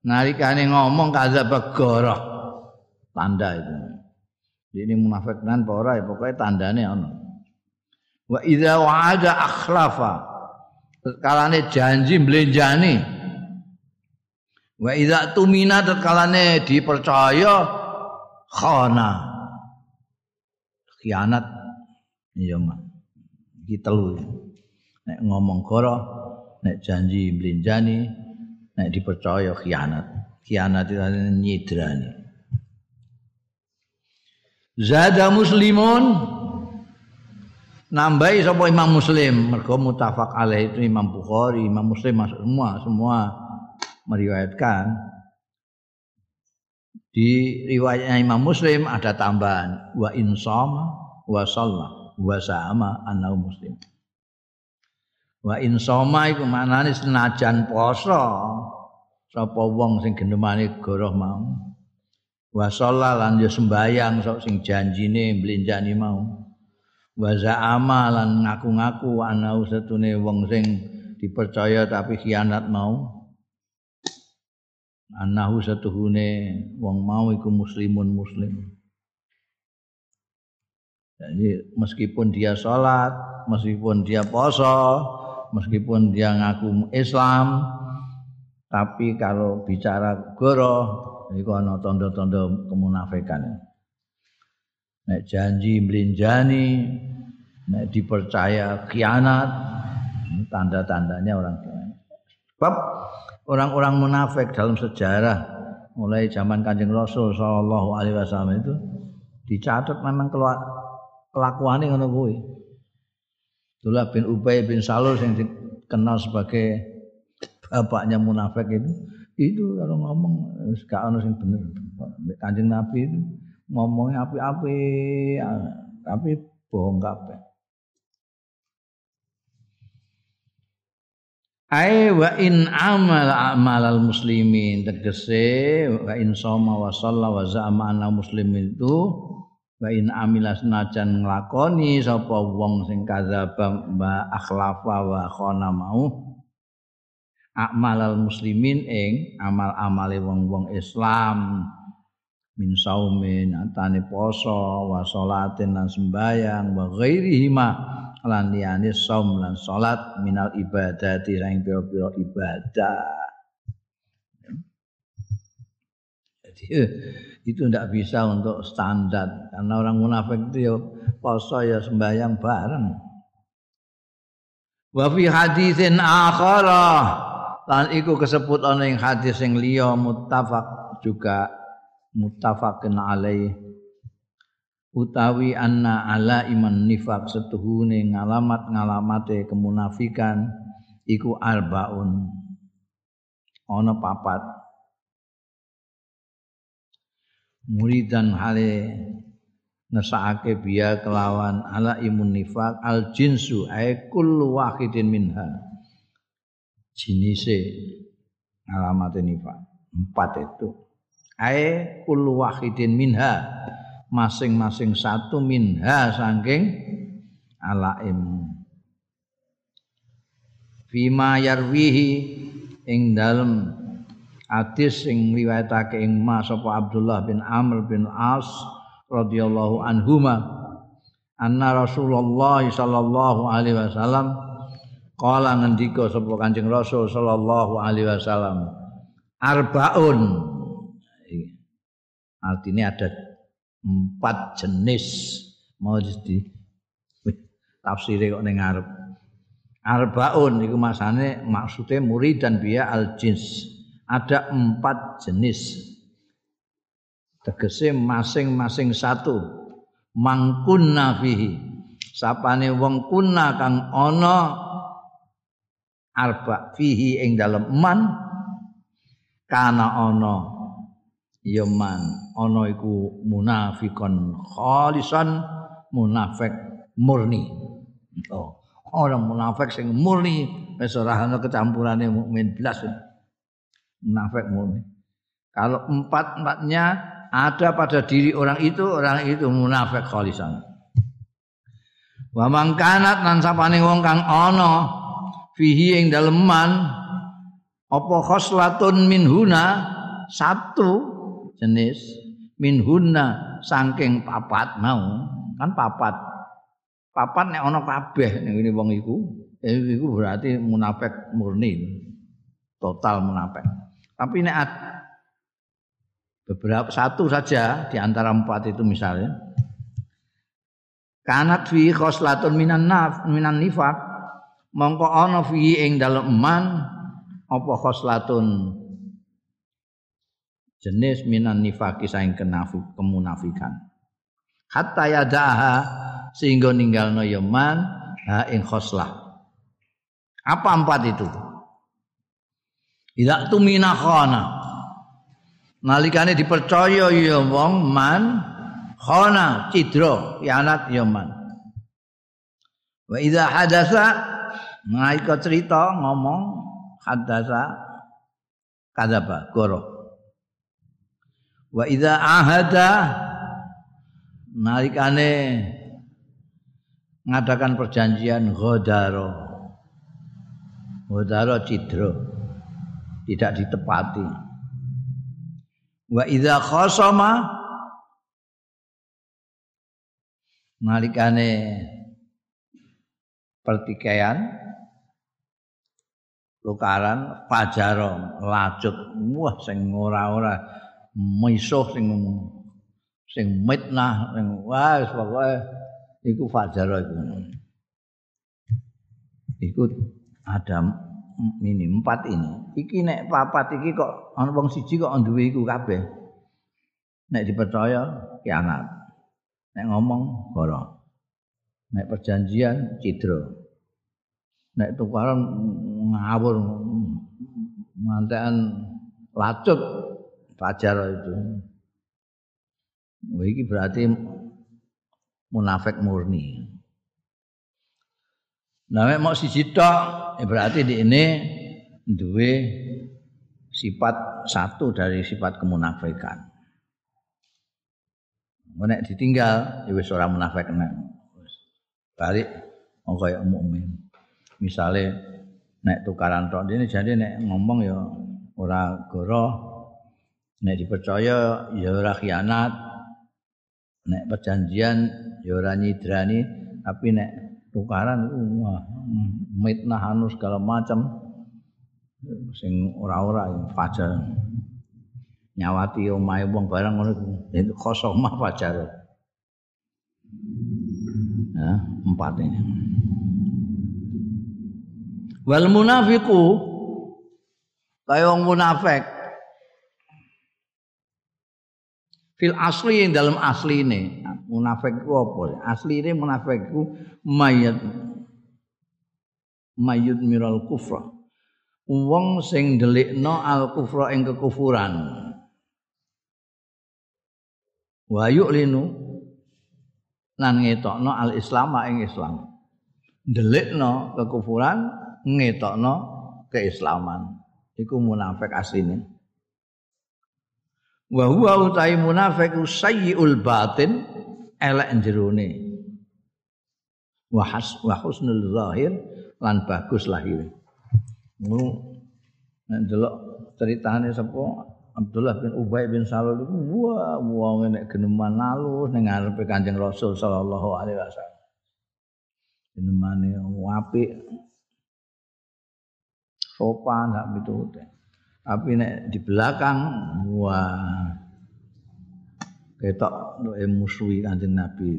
Nalikane ngomong kadzaba goroh. Tanda itu. Ini munafik nan apa ora pokoke tandane ana. Wa idza wa'ada akhlafa. Kalane janji mblenjani. Wa idza tumina kalane dipercaya khana khianat iya mah iki telu nek ngomong goro nek janji mlinjani nek dipercaya khianat. Khianat itu nyidrani zada muslimun nambahi sapa Imam Muslim. Mergo mutafak alaih itu Imam Bukhari Imam Muslim semua semua meriwayatkan. Di riwayatnya Imam Muslim ada tambahan wa insama wa shalla wa sama anau muslim. Wa insama iku maknane senajan poso sapa wong sing gendemane goroh mau. Wa lan yo sembayang sok sing janjine mblenjani mau. Wa za'ama lan ngaku-ngaku anau setune wong sing dipercaya tapi khianat mau. anahu satuhune wong mau iku muslimun muslim. Jadi meskipun dia sholat, meskipun dia poso, meskipun dia ngaku Islam, tapi kalau bicara goro, itu ana tondo-tondo kemunafikan. Nek janji melinjani, nek dipercaya khianat, tanda-tandanya orang Sebab orang-orang munafik dalam sejarah mulai zaman Kanjeng Rasul sallallahu alaihi wasallam itu dicatat memang kelakuannya ngono kuwi. Abdullah bin Ubay bin Salul yang dikenal sebagai bapaknya munafik itu itu kalau ngomong gak ono sing bener. Kanjeng Nabi itu ngomongnya api-api tapi bohong kabeh. Ai wa in amal amalal muslimin tegese wa in soma wa shalla wa za'ama muslimin itu wa in amila senajan nglakoni sapa wong sing kadzaba ba akhlafa wa khana mau amalal muslimin ing amal-amale wong-wong Islam min saumin atane poso wa salatin lan sembayang wa ghairihi lan liyane saum lan salat minal ibadati saing pira-pira ibadah. Jadi itu tidak bisa untuk standar. Karena orang munafik itu ya poso ya sembahyang bareng. Wa fi haditsin akhara lan iku kesebut ana ing hadis sing liya muttafaq juga muttafaqun alaih. Utawi anna ala iman nifak setuhune ngalamat ngalamate kemunafikan iku arbaun. Ana papat muridan hale ngesake biya kelawan ala imun nifak al jinsu ay kullu wahidin minha. Jinise alamate nifak empat itu. Ay kullu wahidin minha masing-masing satu minha saking alaim fima yarwihi ing dalem hadis sing riwayatake ing Mas sapa Abdullah bin Amr bin As radhiyallahu anhuma anna Rasulullah sallallahu alaihi wasallam kala ngendika sapa Kanjeng Rasul sallallahu alaihi wasallam arbaun. Artinya ada empat jenis. Mau di tafsir kok ning ngarep. Arbaun iku masane maksude murid dan biya al jins ada empat jenis. Tegese masing-masing satu. Mangkunna fihi. Sapane wong kunna kang ana arba fihi ing dalem man. Kana ana ya man. Ana iku munafikon khalisan munafik murni. Oh orang munafik sing murni wis ora ana kecampurane mukmin blas munafik murni. Kalau empat-empatnya ada pada diri orang itu orang itu munafik khalisan wa mangkanat nan sapane wong kang ana fihi ing daleman apa khoslatun minhuna? Satu jenis. Minhuna saking papat mau. Kan papat. Papat nek ana kabeh ngene wong iku. Iku berarti munafik murni. Total munafik tapi nek beberapa satu saja di antara empat itu misalnya. Kanat fi khoslatun minan naf minan nifak mongko ana fi ing dalem eman apa khoslatun jenis minan nifaki saing kenafik kemunafikan. Hatta yadaha sehingga ninggalno yaman ha ing khoslah. Apa empat itu tidak tumina khana nalikane dipercaya ya wong man khana cidra yanat ya man. Wa idza hadasa naika cerita ngomong hadasa kadzaba goro. Wa idza ahada nalikane ngadakan perjanjian ghodaro. Ghodaro cidra tidak ditepati. Wa idza khasama nalikane pertikaian tukaran pajaro lacut wah sing ora-ora misuh sing sing mitnah sing wah pokoke iku fajaro iku. Iku ada ini empat ini. Iki nek papat iki kok ana wong siji kok duwe iku kabeh. Nek dipercaya kianat. Nek ngomong goro. Nek perjanjian cidro. Nek tukaran ngawur mantean lacut fajar itu. Iki berarti munafik murni. Nah, mau siji tok ya berarti di ini duwe sifat satu dari sifat kemunafikan. Nek ditinggal ya wis ora munafik nek. Balik mau kaya mukmin. Misale nek tukaran tok ini jadi nek ngomong ya ora goroh nek dipercaya ya ora khianat nek perjanjian ya ora nyidrani tapi nek tukaran wah mitnah anu segala macam. Sing ora-ora fajar. Nyawati omahe wong barang ngono itu khosomah [LAUGHS] fajar. Ya empat ini wal munafiqu kaya wong munafik fil asli yang dalam asli ini. Munafik ku apa? Asli ini munafik ku mayat mayut miral kufra. Wong sing delikno al kufra ing kekufuran. Wa yu'linu lan ngetokno al islam ing islam. Delikno kekufuran ngetokno keislaman. Iku munafik asline wa huwa utai munafiqu sayyiul batin elek jerone wa has wa husnul zahir lan bagus lahir ngono nek delok ceritane sapa Abdullah bin Ubay bin Salul iku wah wong nek geneman alus ning ngarepe Kanjeng Rasul sallallahu alaihi wasallam Jenemane apik. Sopan sak pitute. Tapi nek di belakang wah ketok musuhi Kanjeng Nabi.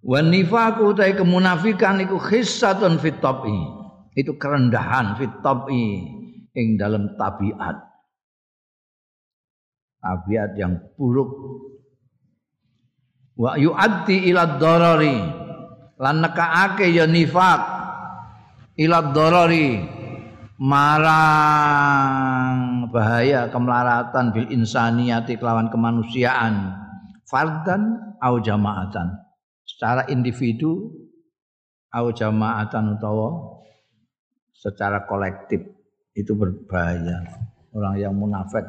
Wan nifaku utai kemunafikan iku khissatun fit Itu kerendahan fit ing dalam tabiat. Tabiat yang buruk. Wa yu'addi ila dharari lan nekaake ya nifak ila dharari marang bahaya kemelaratan bil insaniyati kelawan kemanusiaan. Fardan au jamaatan. Secara individu au jamaatan utawa secara kolektif. Itu berbahaya. Orang yang munafik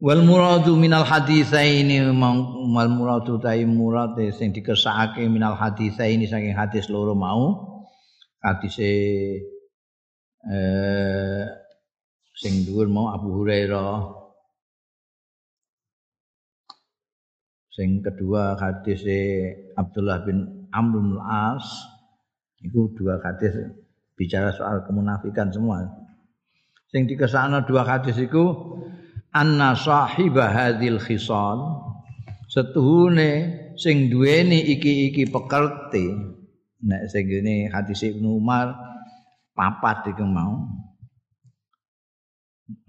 wal muradu minal haditsaini wal muradu tai murad sing dikersakake minal haditsaini saking hadis loro mau. Hadise eh sing dhuwur mau Abu Hurairah. Sing kedua hadis Abdullah bin Amr bin As itu dua hadis bicara soal kemunafikan semua. Sing dikesana dua hadis itu anna sahibah hadil khisal setuhune sing duweni iki-iki pekerti. Nek sing ngene hadis Ibnu Umar papat iku mau.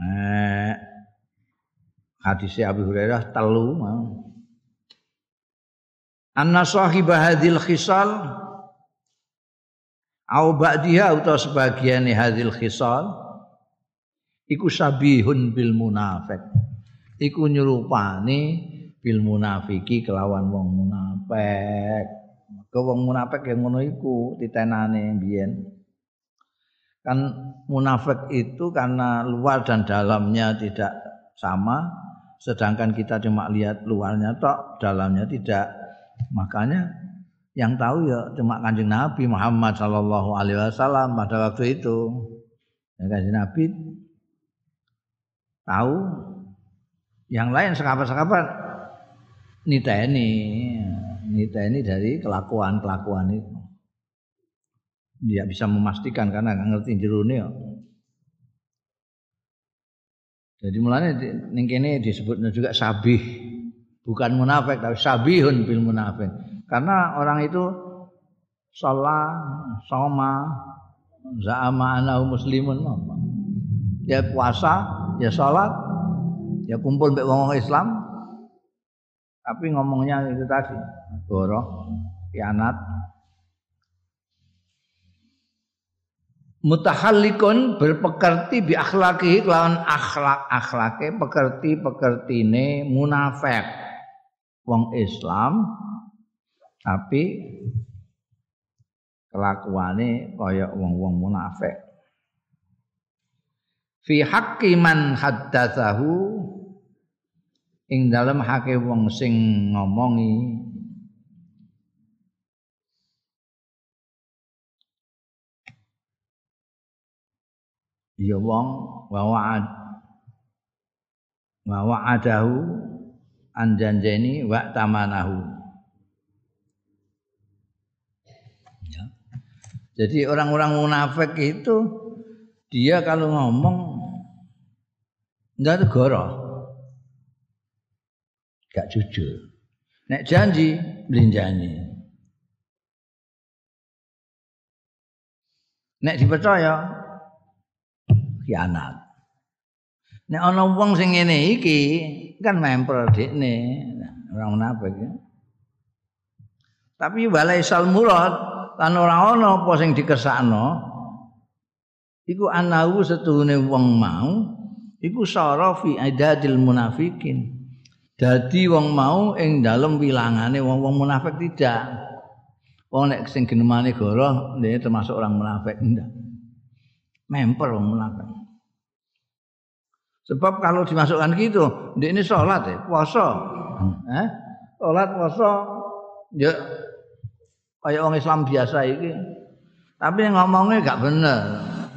Eh hadis Abu Hurairah telu mau. Anna sahiba hadil khisal au ba'diha utawa sebagian hadil khisal iku sabihun bil munafik. Iku nyerupani bil munafiki kelawan wong munafik. Ke wong munafik yang ngono iku titenane biyen kan munafik itu karena luar dan dalamnya tidak sama sedangkan kita cuma lihat luarnya tok dalamnya tidak. Makanya yang tahu ya cuma kanjeng Nabi Muhammad Shallallahu Alaihi Wasallam pada waktu itu. Ya, kanjeng Nabi tahu? Yang lain sekapat-sekapat niteni niteni dari kelakuan-kelakuan itu. Dia bisa memastikan karena nggak ngerti jerone. Jadi mulanya ning kene disebutnya juga sabih. Bukan munafik tapi sabihun bil munafik. Karena orang itu sholat soma za'ama anahu muslimun. Ya puasa ya sholat ya kumpul mbek wong Islam. Tapi ngomongnya itu tadi goroh kianat mutahallikun berpekerti bi akhlaki lawan akhlak akhlake pekerti pekertine munafik. Wong Islam tapi kelakuane kaya wong-wong munafik. Fi haqqi man haddatsahu ing dalem hake wong sing ngomongi ya wong wa wa'ad wa wa'adahu anjanjeni wa tamanahu. Ya. Jadi orang-orang munafik itu dia kalau ngomong enggak goro. Gak jujur. Nek janji belinjani. Nek dipercaya khianat. Nek ana wong sing ngene iki kan memper dekne orang munafik ya. Tapi walaisal murad lan ora ana apa sing dikesakno iku anahu setuhune wong mau iku sara fi adadil munafikin. Dadi wong mau ing dalem wilangane wong-wong munafik tidak. Wong nek sing genemane goro termasuk orang munafik ndak. Memper wong munafik. Sebab kalau dimasukkan gitu, dia ini sholat ya, puasa. Eh? Sholat, puasa, ya kayak orang Islam biasa ini. Tapi ngomongnya gak bener,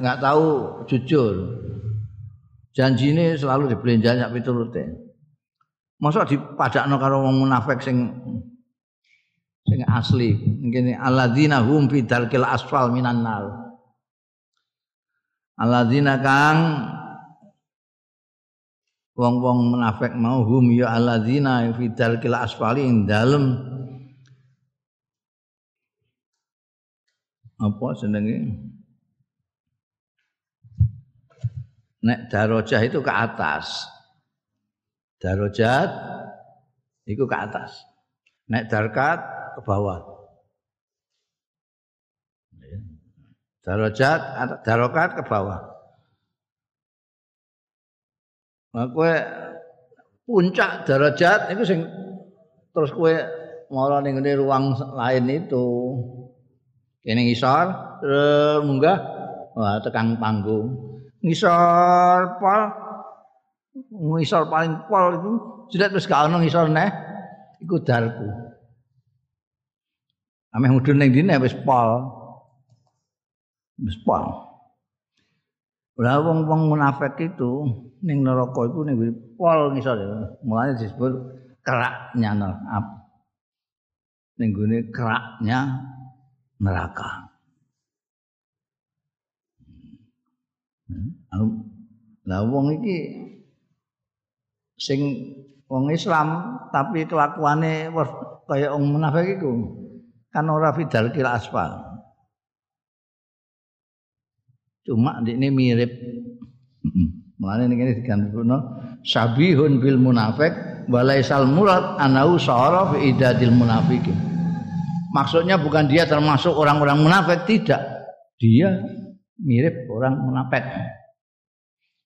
gak tahu jujur. Janji ini selalu dibelanjakan sampai turut Masa dipadakno karo wong munafik sing sing asli. Ngene alladzina hum fi dalkil asfal minan nar. Alladzina kang wong-wong munafik mau hum ya alladzina fi dalkil asfali ing dalem apa jenenge nek darajah itu ke atas. Darajat itu ke atas. Nek darkat ke bawah. Darajat darokat ke bawah. Nah, puncak darajat itu sing terus kue malah ning ruang lain itu. Kene ngisor munggah wah tekan panggung ngisor pol. Ngisor paling pol itu sudah terus gak ono ngisor neh iku darku. Ameh mudun ning dine wis pol. Wis pol. Ora wong-wong munafik itu ning neraka iku ning pol ngisor mulane disebut keraknya neraka ning gone keraknya neraka. Lah wong iki sing wong Islam tapi kelakuane kaya wong munafik iku kan ora fidal kila asfal. Cuma ini mirip. Mulane ini digantono sabihun bil munafik walaisal murad anau sahara fi idadil munafikin. Maksudnya bukan dia termasuk orang-orang munafik, tidak. Dia mirip orang munafik.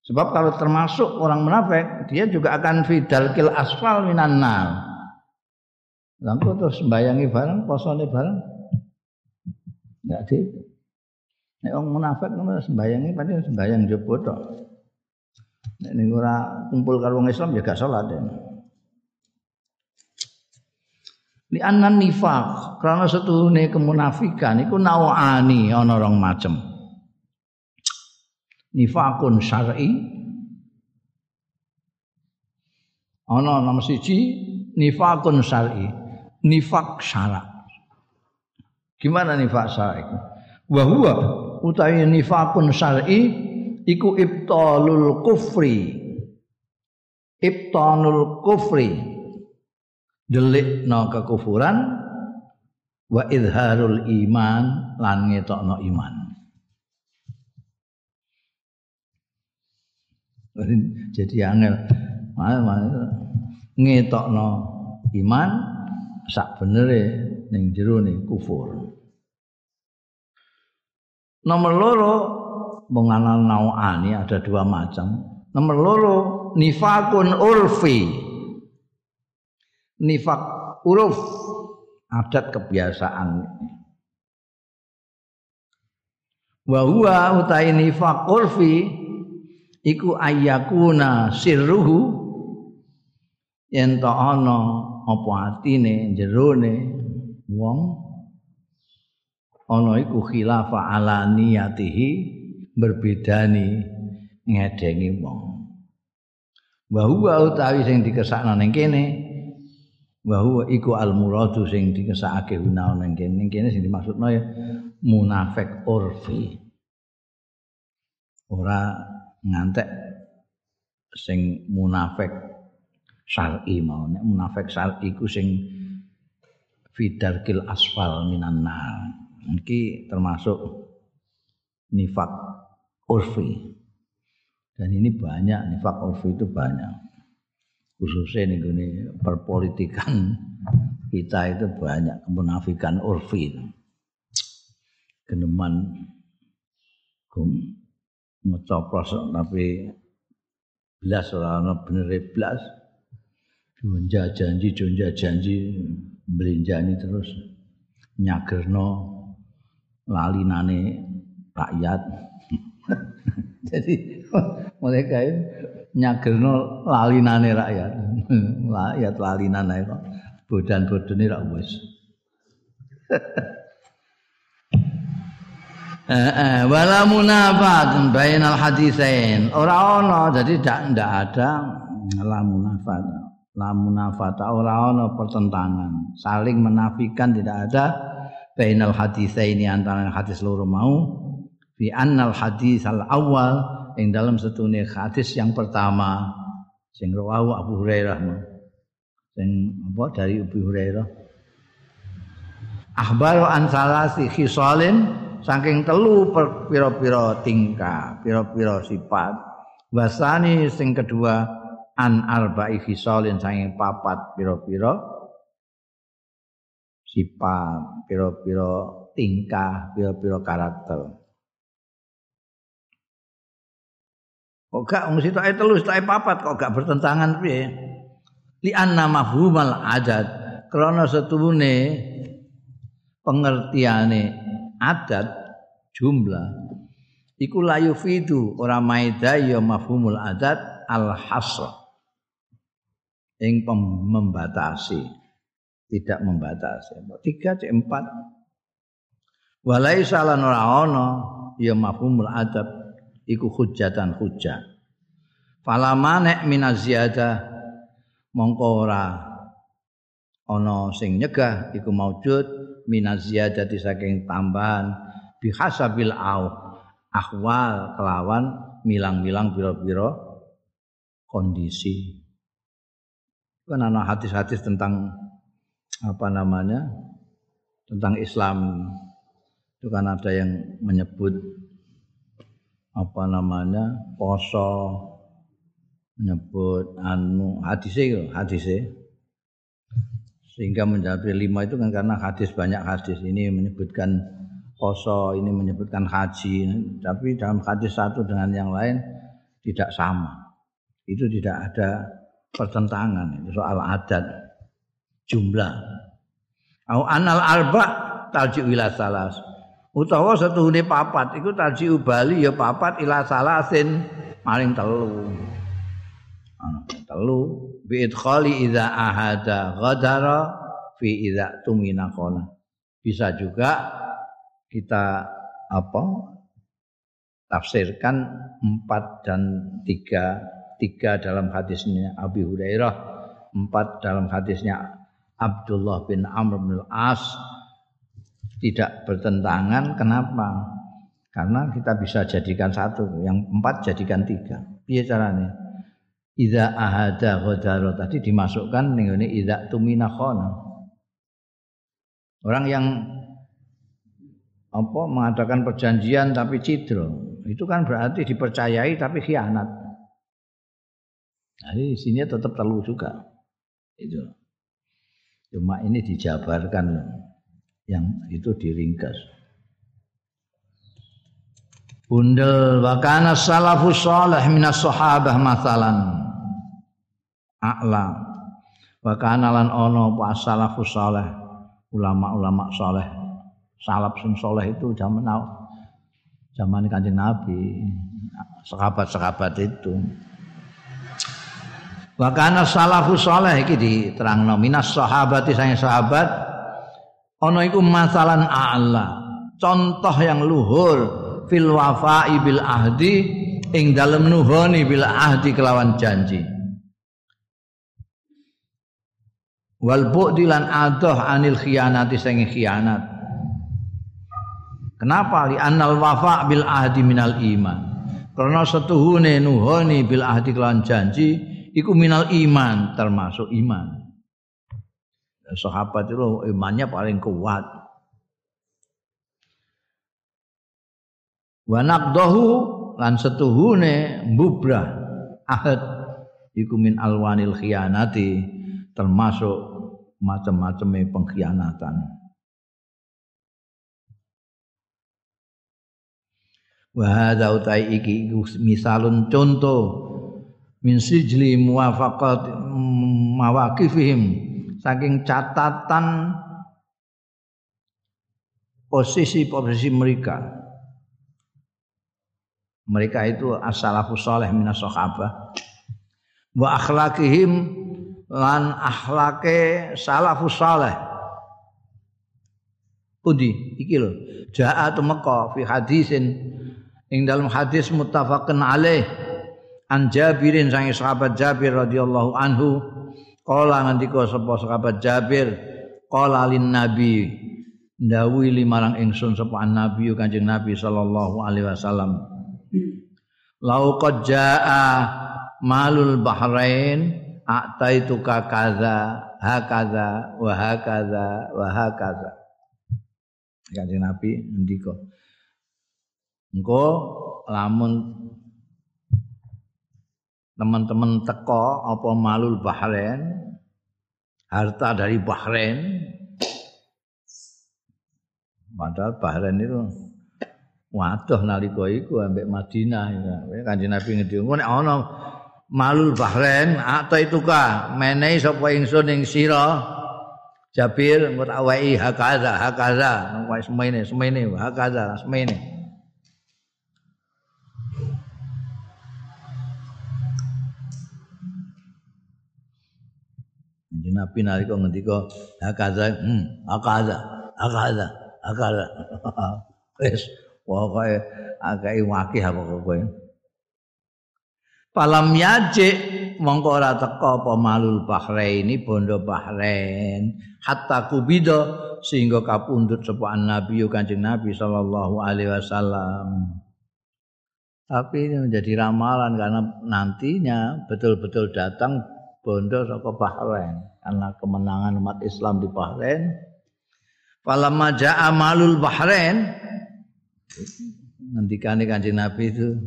Sebab kalau termasuk orang munafik, dia juga akan fidal kil asfal minan nar. Lalu terus sembayangi bareng, posone bareng. Enggak sih. Nek orang munafik ngono sembayangi padahal sembayang jopo tok. Nek kumpul karo wong Islam ya gak salat. Ya. Li annan nifaq, karena setuhune kemunafikan iku nawani ana rong macem. Nifakun syar'i ana nomor siji nifakun syar'i. Nifak syara. Gimana nifak syar'i? Wa huwa utawi nifakun syar'i iku ibtalul kufri. Ibtanul kufri delikno kekufuran wa idharul iman lan ngetokno iman. [LAUGHS] Jadi angel ngetokno iman sak benere ning jero kufur. Nomor loro mengenal nauani ada dua macam. Nomor loro nifakun urfi nifak uruf adat kebiasaan wa huwa utai nifak urfi iku ayyakuna sirruhu. Yen ta ana apa atine jerone wong ana iku khilafa ala niyatihi berbedani ngedengi wong. Wa huwa utawi sing dikesakno ning kene wa huwa iku al muradu sing dikesakake gunawan ning kene. Ning kene sing dimaksudno ya munafik urfi. Ora ngantek sing munafik syar'i mau. Nek munafik syar'i iku sing fidarkil asfal minan nar. Iki termasuk nifak urfi. Dan ini banyak nifak urfi itu banyak. Khususnya nih perpolitikan [LAUGHS] kita itu banyak kemunafikan urfi. Geneman ngecoplos tapi belas orang bener belas jonja janji jonja janji belinjani terus nyagerno lalinane rakyat [LAUGHS] jadi mereka itu nyagelno lalinane rakyat. [LAUGHS] rakyat lalinan ae kok. Bodan-bodone ra wis. [LAUGHS] Eh, wala munafat bainal hadisain. Ora ono, jadi ndak ndak ada la munafat. la munafata ora ana pertentangan. Saling menafikan tidak ada bainal ini antara hadis loro mau. Fi annal hadis al awal yang dalam setune hadis yang pertama. Sing rawahu Abu Hurairah sing apa dari Abu Hurairah. Akhbaru an salasi khisalin saking telu pira-pira tingkah pira-pira sifat wasani sing kedua an arba'i khisalin saking papat pira-pira sifat pira-pira tingkah pira-pira karakter. Kok gak wong sitoke telu sitoke papat kok gak bertentangan piye? Li anna mafhumal adat krana setuhune pengertiane adat jumlah iku layu fidu ora maida ya mafhumul adat al hasr yang membatasi tidak membatasi. Tiga c empat. Walai salah ora ya mafhumul adab iku hujatan hujah fala manek minaziyada mongko ora ana sing nyegah iku maujud minaziyadati saking tambahan bihasabil au ahwal kelawan milang-milang pira-pira kondisi. Kan ada hadis-hadis tentang apa namanya tentang Islam. Itu kan ada yang menyebut apa namanya poso menyebut anu hadisnya hadisnya sehingga menjadi lima itu kan karena hadis banyak hadis. Ini menyebutkan poso ini menyebutkan haji. Tapi dalam hadis satu dengan yang lain tidak sama. Itu tidak ada pertentangan itu soal adat jumlah. Au anal arba tarji ila salas. Utawa setuhune papat iku tarji bali ya papat ila salasin maring telu. Telu bi idkhali idza ahada ghadara fi idza tumina qala bisa juga kita apa tafsirkan empat dan tiga tiga dalam hadisnya Abi Hurairah, empat dalam hadisnya Abdullah bin Amr bin As tidak bertentangan. Kenapa? Karena kita bisa jadikan satu, yang empat jadikan tiga. Iya caranya. Ida ahada ghodaro tadi dimasukkan ini ida tumina khona. Orang yang apa mengadakan perjanjian tapi cidro itu kan berarti dipercayai tapi khianat. Jadi di sini tetap telu juga. Itu. Cuma ini dijabarkan yang itu diringkas. Bundel wakana salafus salih minas sahabah masalan a'la wakana lan ono apa salafus salih ulama-ulama saleh salaf sing saleh itu zaman zaman kanjeng Nabi sahabat-sahabat itu Wa kana salafus saleh iki diterangno minas sahabati sang sahabat ana iku masalan a'la. Contoh yang luhur fil wafa'i bil ahdi ing dalem nuhoni bil ahdi kelawan janji. Wal bu'di lan adoh anil khianati sing khianat. Kenapa li annal wafa bil ahdi minal iman. Karena setuhune nuhoni bil ahdi kelawan janji iku minal iman termasuk iman. Sahabat itu imannya paling kuat. Wa naqdahu lan setuhune mbubrah ahad iku min alwanil khianati termasuk macam-macam pengkhianatan. Wa hadza utai iki misalun contoh min sijli muwafaqat mawaqifihim saking catatan posisi-posisi mereka mereka itu as-salafus saleh minas sahabah wa akhlaqihim lan akhlake salafus saleh. Pudi iki lho. Jaa meka fi hadisin. Ing dalam hadis muttafaqun alaih. An Jabirin sang sahabat Jabir radhiyallahu anhu. Kala ngendika sapa sahabat Jabir, qala lin nabi. Ndawuhi limarang ingsun sapa nabi Kanjeng Nabi sallallahu alaihi wasallam. Lau qad jaa malul bahrain a'taituka kaza hakaza wa hakaza wa hakaza. Kanjeng Nabi ngendika. Engko lamun teman-teman teko apa malul bahrain harta dari Bahrain. Padahal Bahrain itu waduh nalika iku ambek Madinah ya. Kanjeng Nabi ngedi ngono ana malul Bahrain atau itu ka menehi sapa ingsun ing sira? Jabir wae hakaza hakaza wae semene semene hakaza semene Kanjeng Nabi nalika ngendika hakaza hmm hakaza hakaza hakaza [LAUGHS] wis pokoke akeh wakih apa kowe Palam yaji mongko ora teka apa malul bahraini bondo bahrain. Hatta kubida sehingga kapundhut sapa nabi kanjeng nabi sallallahu alaihi wasallam. Tapi ini menjadi ramalan karena nantinya betul-betul datang bondo saka Bahrain. Karena kemenangan umat Islam di Bahrain. Falamma ja'a malul Bahrain. Ngendikane Kanjeng Nabi itu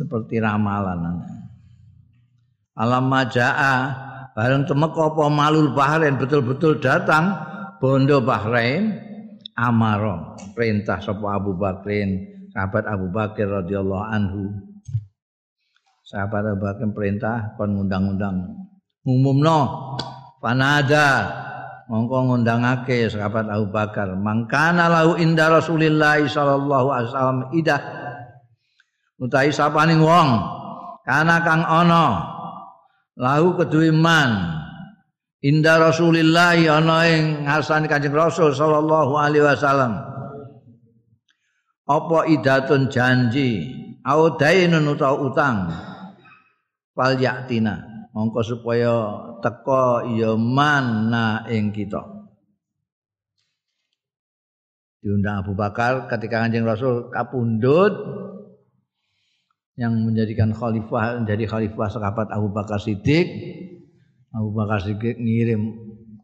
seperti ramalan. Alamma ja'a bareng temeka apa malul Bahrain betul-betul datang bondo Bahrain amaro perintah sapa Abu Bakrin sahabat Abu Bakar radhiyallahu anhu. Sahabat Abu Bakar perintah kon ngundang-undang. Umumno panada mongko ngundangake sahabat Abu Bakar. Mangkana lahu inda Rasulillah sallallahu alaihi wasallam idah utahi sapaning wong. Kana kang ana. Lahu keduwe man. Inda Rasulillah ana ing ngarsane Kanjeng Rasul sallallahu alaihi wasallam. Apa idatun janji? Au dainun utawa utang? Fal yaktina. Mongko supaya teko ya mana ing kita. Diundang Abu Bakar ketika Kanjeng Rasul kapundhut yang menjadikan khalifah menjadi khalifah sahabat Abu Bakar Siddiq. Abu Bakar Siddiq ngirim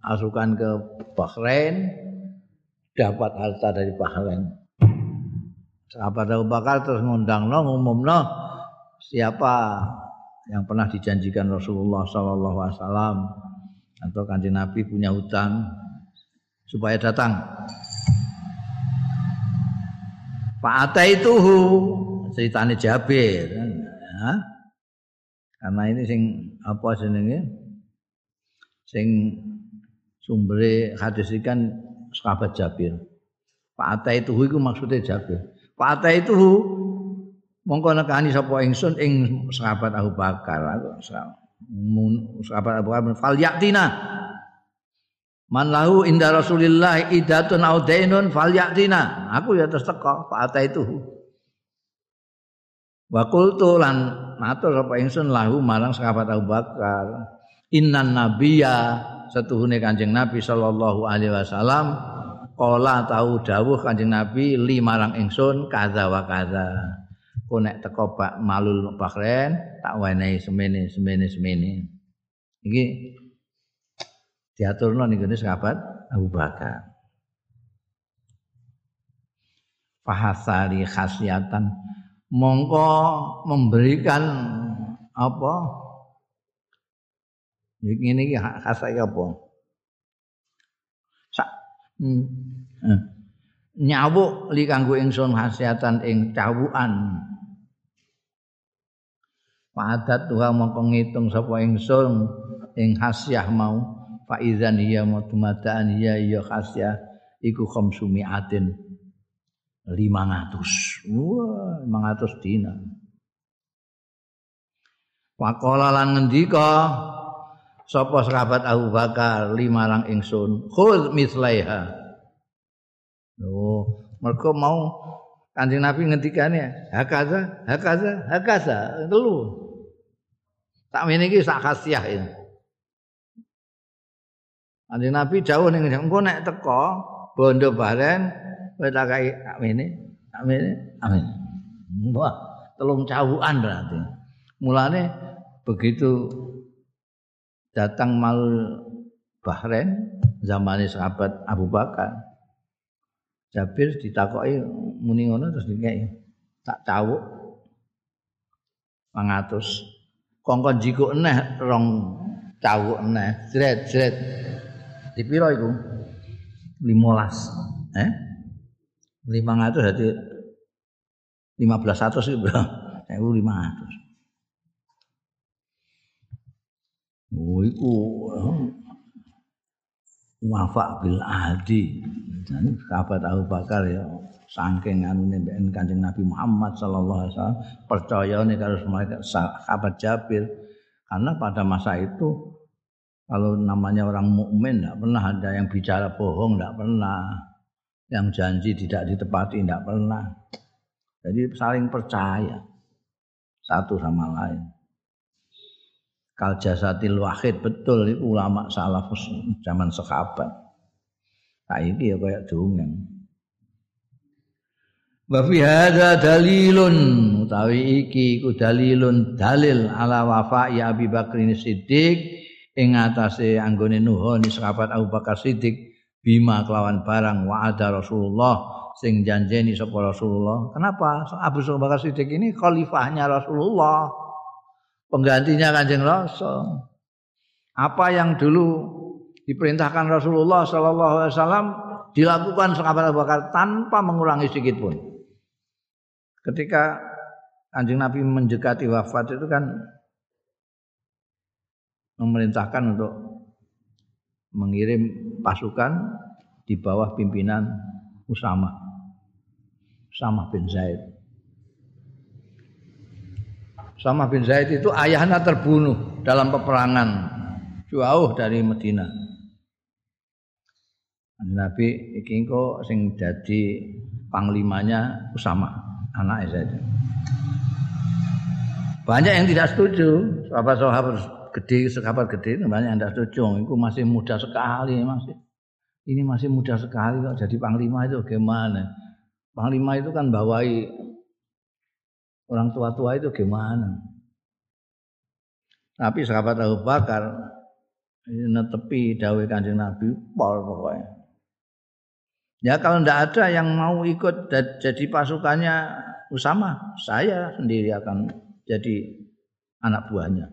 asukan ke Bahrain dapat harta dari Bahrain. Sahabat Abu Bakar terus ngundang no ngumum no. Siapa yang pernah dijanjikan Rasulullah Wasallam atau kanjeng Nabi punya hutang supaya datang. Pak itu ceritanya Jabir, ya. karena ini sing apa jenenge, sing sumbere hadis ikan sahabat Jabir. Pak itu itu maksudnya Jabir. Pak itu mongko nekani sapa ingsun ing sahabat Abu Bakar sahabat Abu Bakar fal yaktina man lahu inda Rasulillah idatun au dainun fal yaktina aku ya terus teko fa itu wa qultu lan matur sapa ingsun lahu marang sahabat Abu Bakar innan nabiyya setuhune Kanjeng Nabi sallallahu alaihi wasallam kala tahu dawuh Kanjeng Nabi limarang ingsun kaza wa kaza Kau nek teko Pak Malul Bahrain tak wenehi semene semene semene. Iki diaturno ning sahabat Abu Bakar. Fahasali khasiatan mongko memberikan apa? Ini iki khasai apa? Sak hmm. Eh. Nyawuk li kanggo ingsun khasiatan ing cawukan Padat Tuhan mongko ngitung sapa ingsun ing hasyah mau fa idzan hiya mutmadaan hiya ya hasyah iku khamsumiatin 500. Wah, 500 dina. Pakola lan ngendika sapa sahabat Abu Bakar limarang ingsun khudz mislaiha. Oh, mergo mau Kanjeng Nabi ngendikane hakaza hakaza hakaza telu Tak ini iki sak ini. Kanjeng Nabi jauh ning engko nek teko bondo baren kowe tak kai amene amene amin. Wah, telung cawukan berarti. Mulane begitu datang mal Bahrain zamane sahabat Abu Bakar. Jabir ditakoki muni ngono terus dikei tak cawuk 500 kongkon jiko eneh rong cawuk eneh jret jret dipiro iku 15 eh 500 berarti 1500 itu berapa? 1500. Oh, iku wafa bil ahdi. Dan sahabat Abu Bakar ya saking anune mbek Kanjeng Nabi Muhammad sallallahu alaihi wasallam percaya nih kalau mereka sahabat Jabir karena pada masa itu kalau namanya orang mukmin tidak pernah ada yang bicara bohong tidak pernah yang janji tidak ditepati tidak pernah. Jadi saling percaya satu sama lain. Kal jasatil wahid betul ulama salafus zaman sahabat saiki ya kayak dongeng. Wa fi hadza dalilun utawi iki iku dalilun dalil ala wafa'i Abi Bakrin Siddiq ing atase anggone nuhoni sahabat Abu Bakar Siddiq bima kelawan barang wa ada Rasulullah sing janjeni sapa Rasulullah. Kenapa? Abu Bakar Siddiq ini khalifahnya Rasulullah. Penggantinya Kanjeng Rasul. Apa yang dulu diperintahkan Rasulullah sallallahu alaihi wasallam dilakukan sahabat Abu Bakar tanpa mengurangi sedikit pun ketika Kanjeng Nabi mendekati wafat itu kan memerintahkan untuk mengirim pasukan di bawah pimpinan Usama Usama bin Zaid. Usama bin Zaid itu ayahnya terbunuh dalam peperangan jauh dari Medina Nabi iki kok sing dadi panglimanya Usama anak itu. Banyak yang tidak setuju, sahabat-sahabat gede, sahabat gede yang tidak setuju. Itu masih muda sekali masih. Ini masih muda sekali kok jadi panglima itu gimana? Panglima itu kan bawai orang tua-tua itu gimana? Tapi sahabat Abu Bakar netepi dawai kanjeng Nabi pol pokoknya. Ya kalau tidak ada yang mau ikut jadi pasukannya Usama, saya sendiri akan jadi anak buahnya.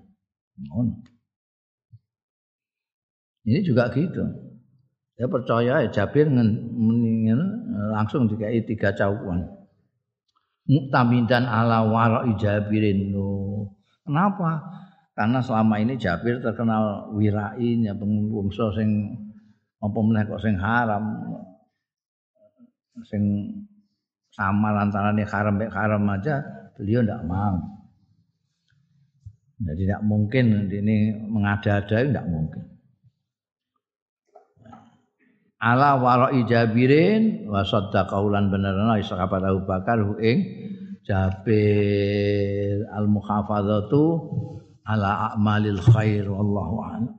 Ini juga gitu. Saya percaya ya Jabir langsung dikai tiga cawuan. Muktamidan ala wara'i Jabirin. Kenapa? Karena selama ini Jabir terkenal wirain ya pengungso sing apa meneh kok sing haram sing sama lantaran ini haram haram aja beliau tidak mau. Jadi tidak mungkin ini mengada-ada tidak mungkin. Ala warai Jabirin wa saddaqaulan benerana sahabat Abu Bakar hu ing Jabir al muhafadzatu ala a'malil khair wallahu a'lam.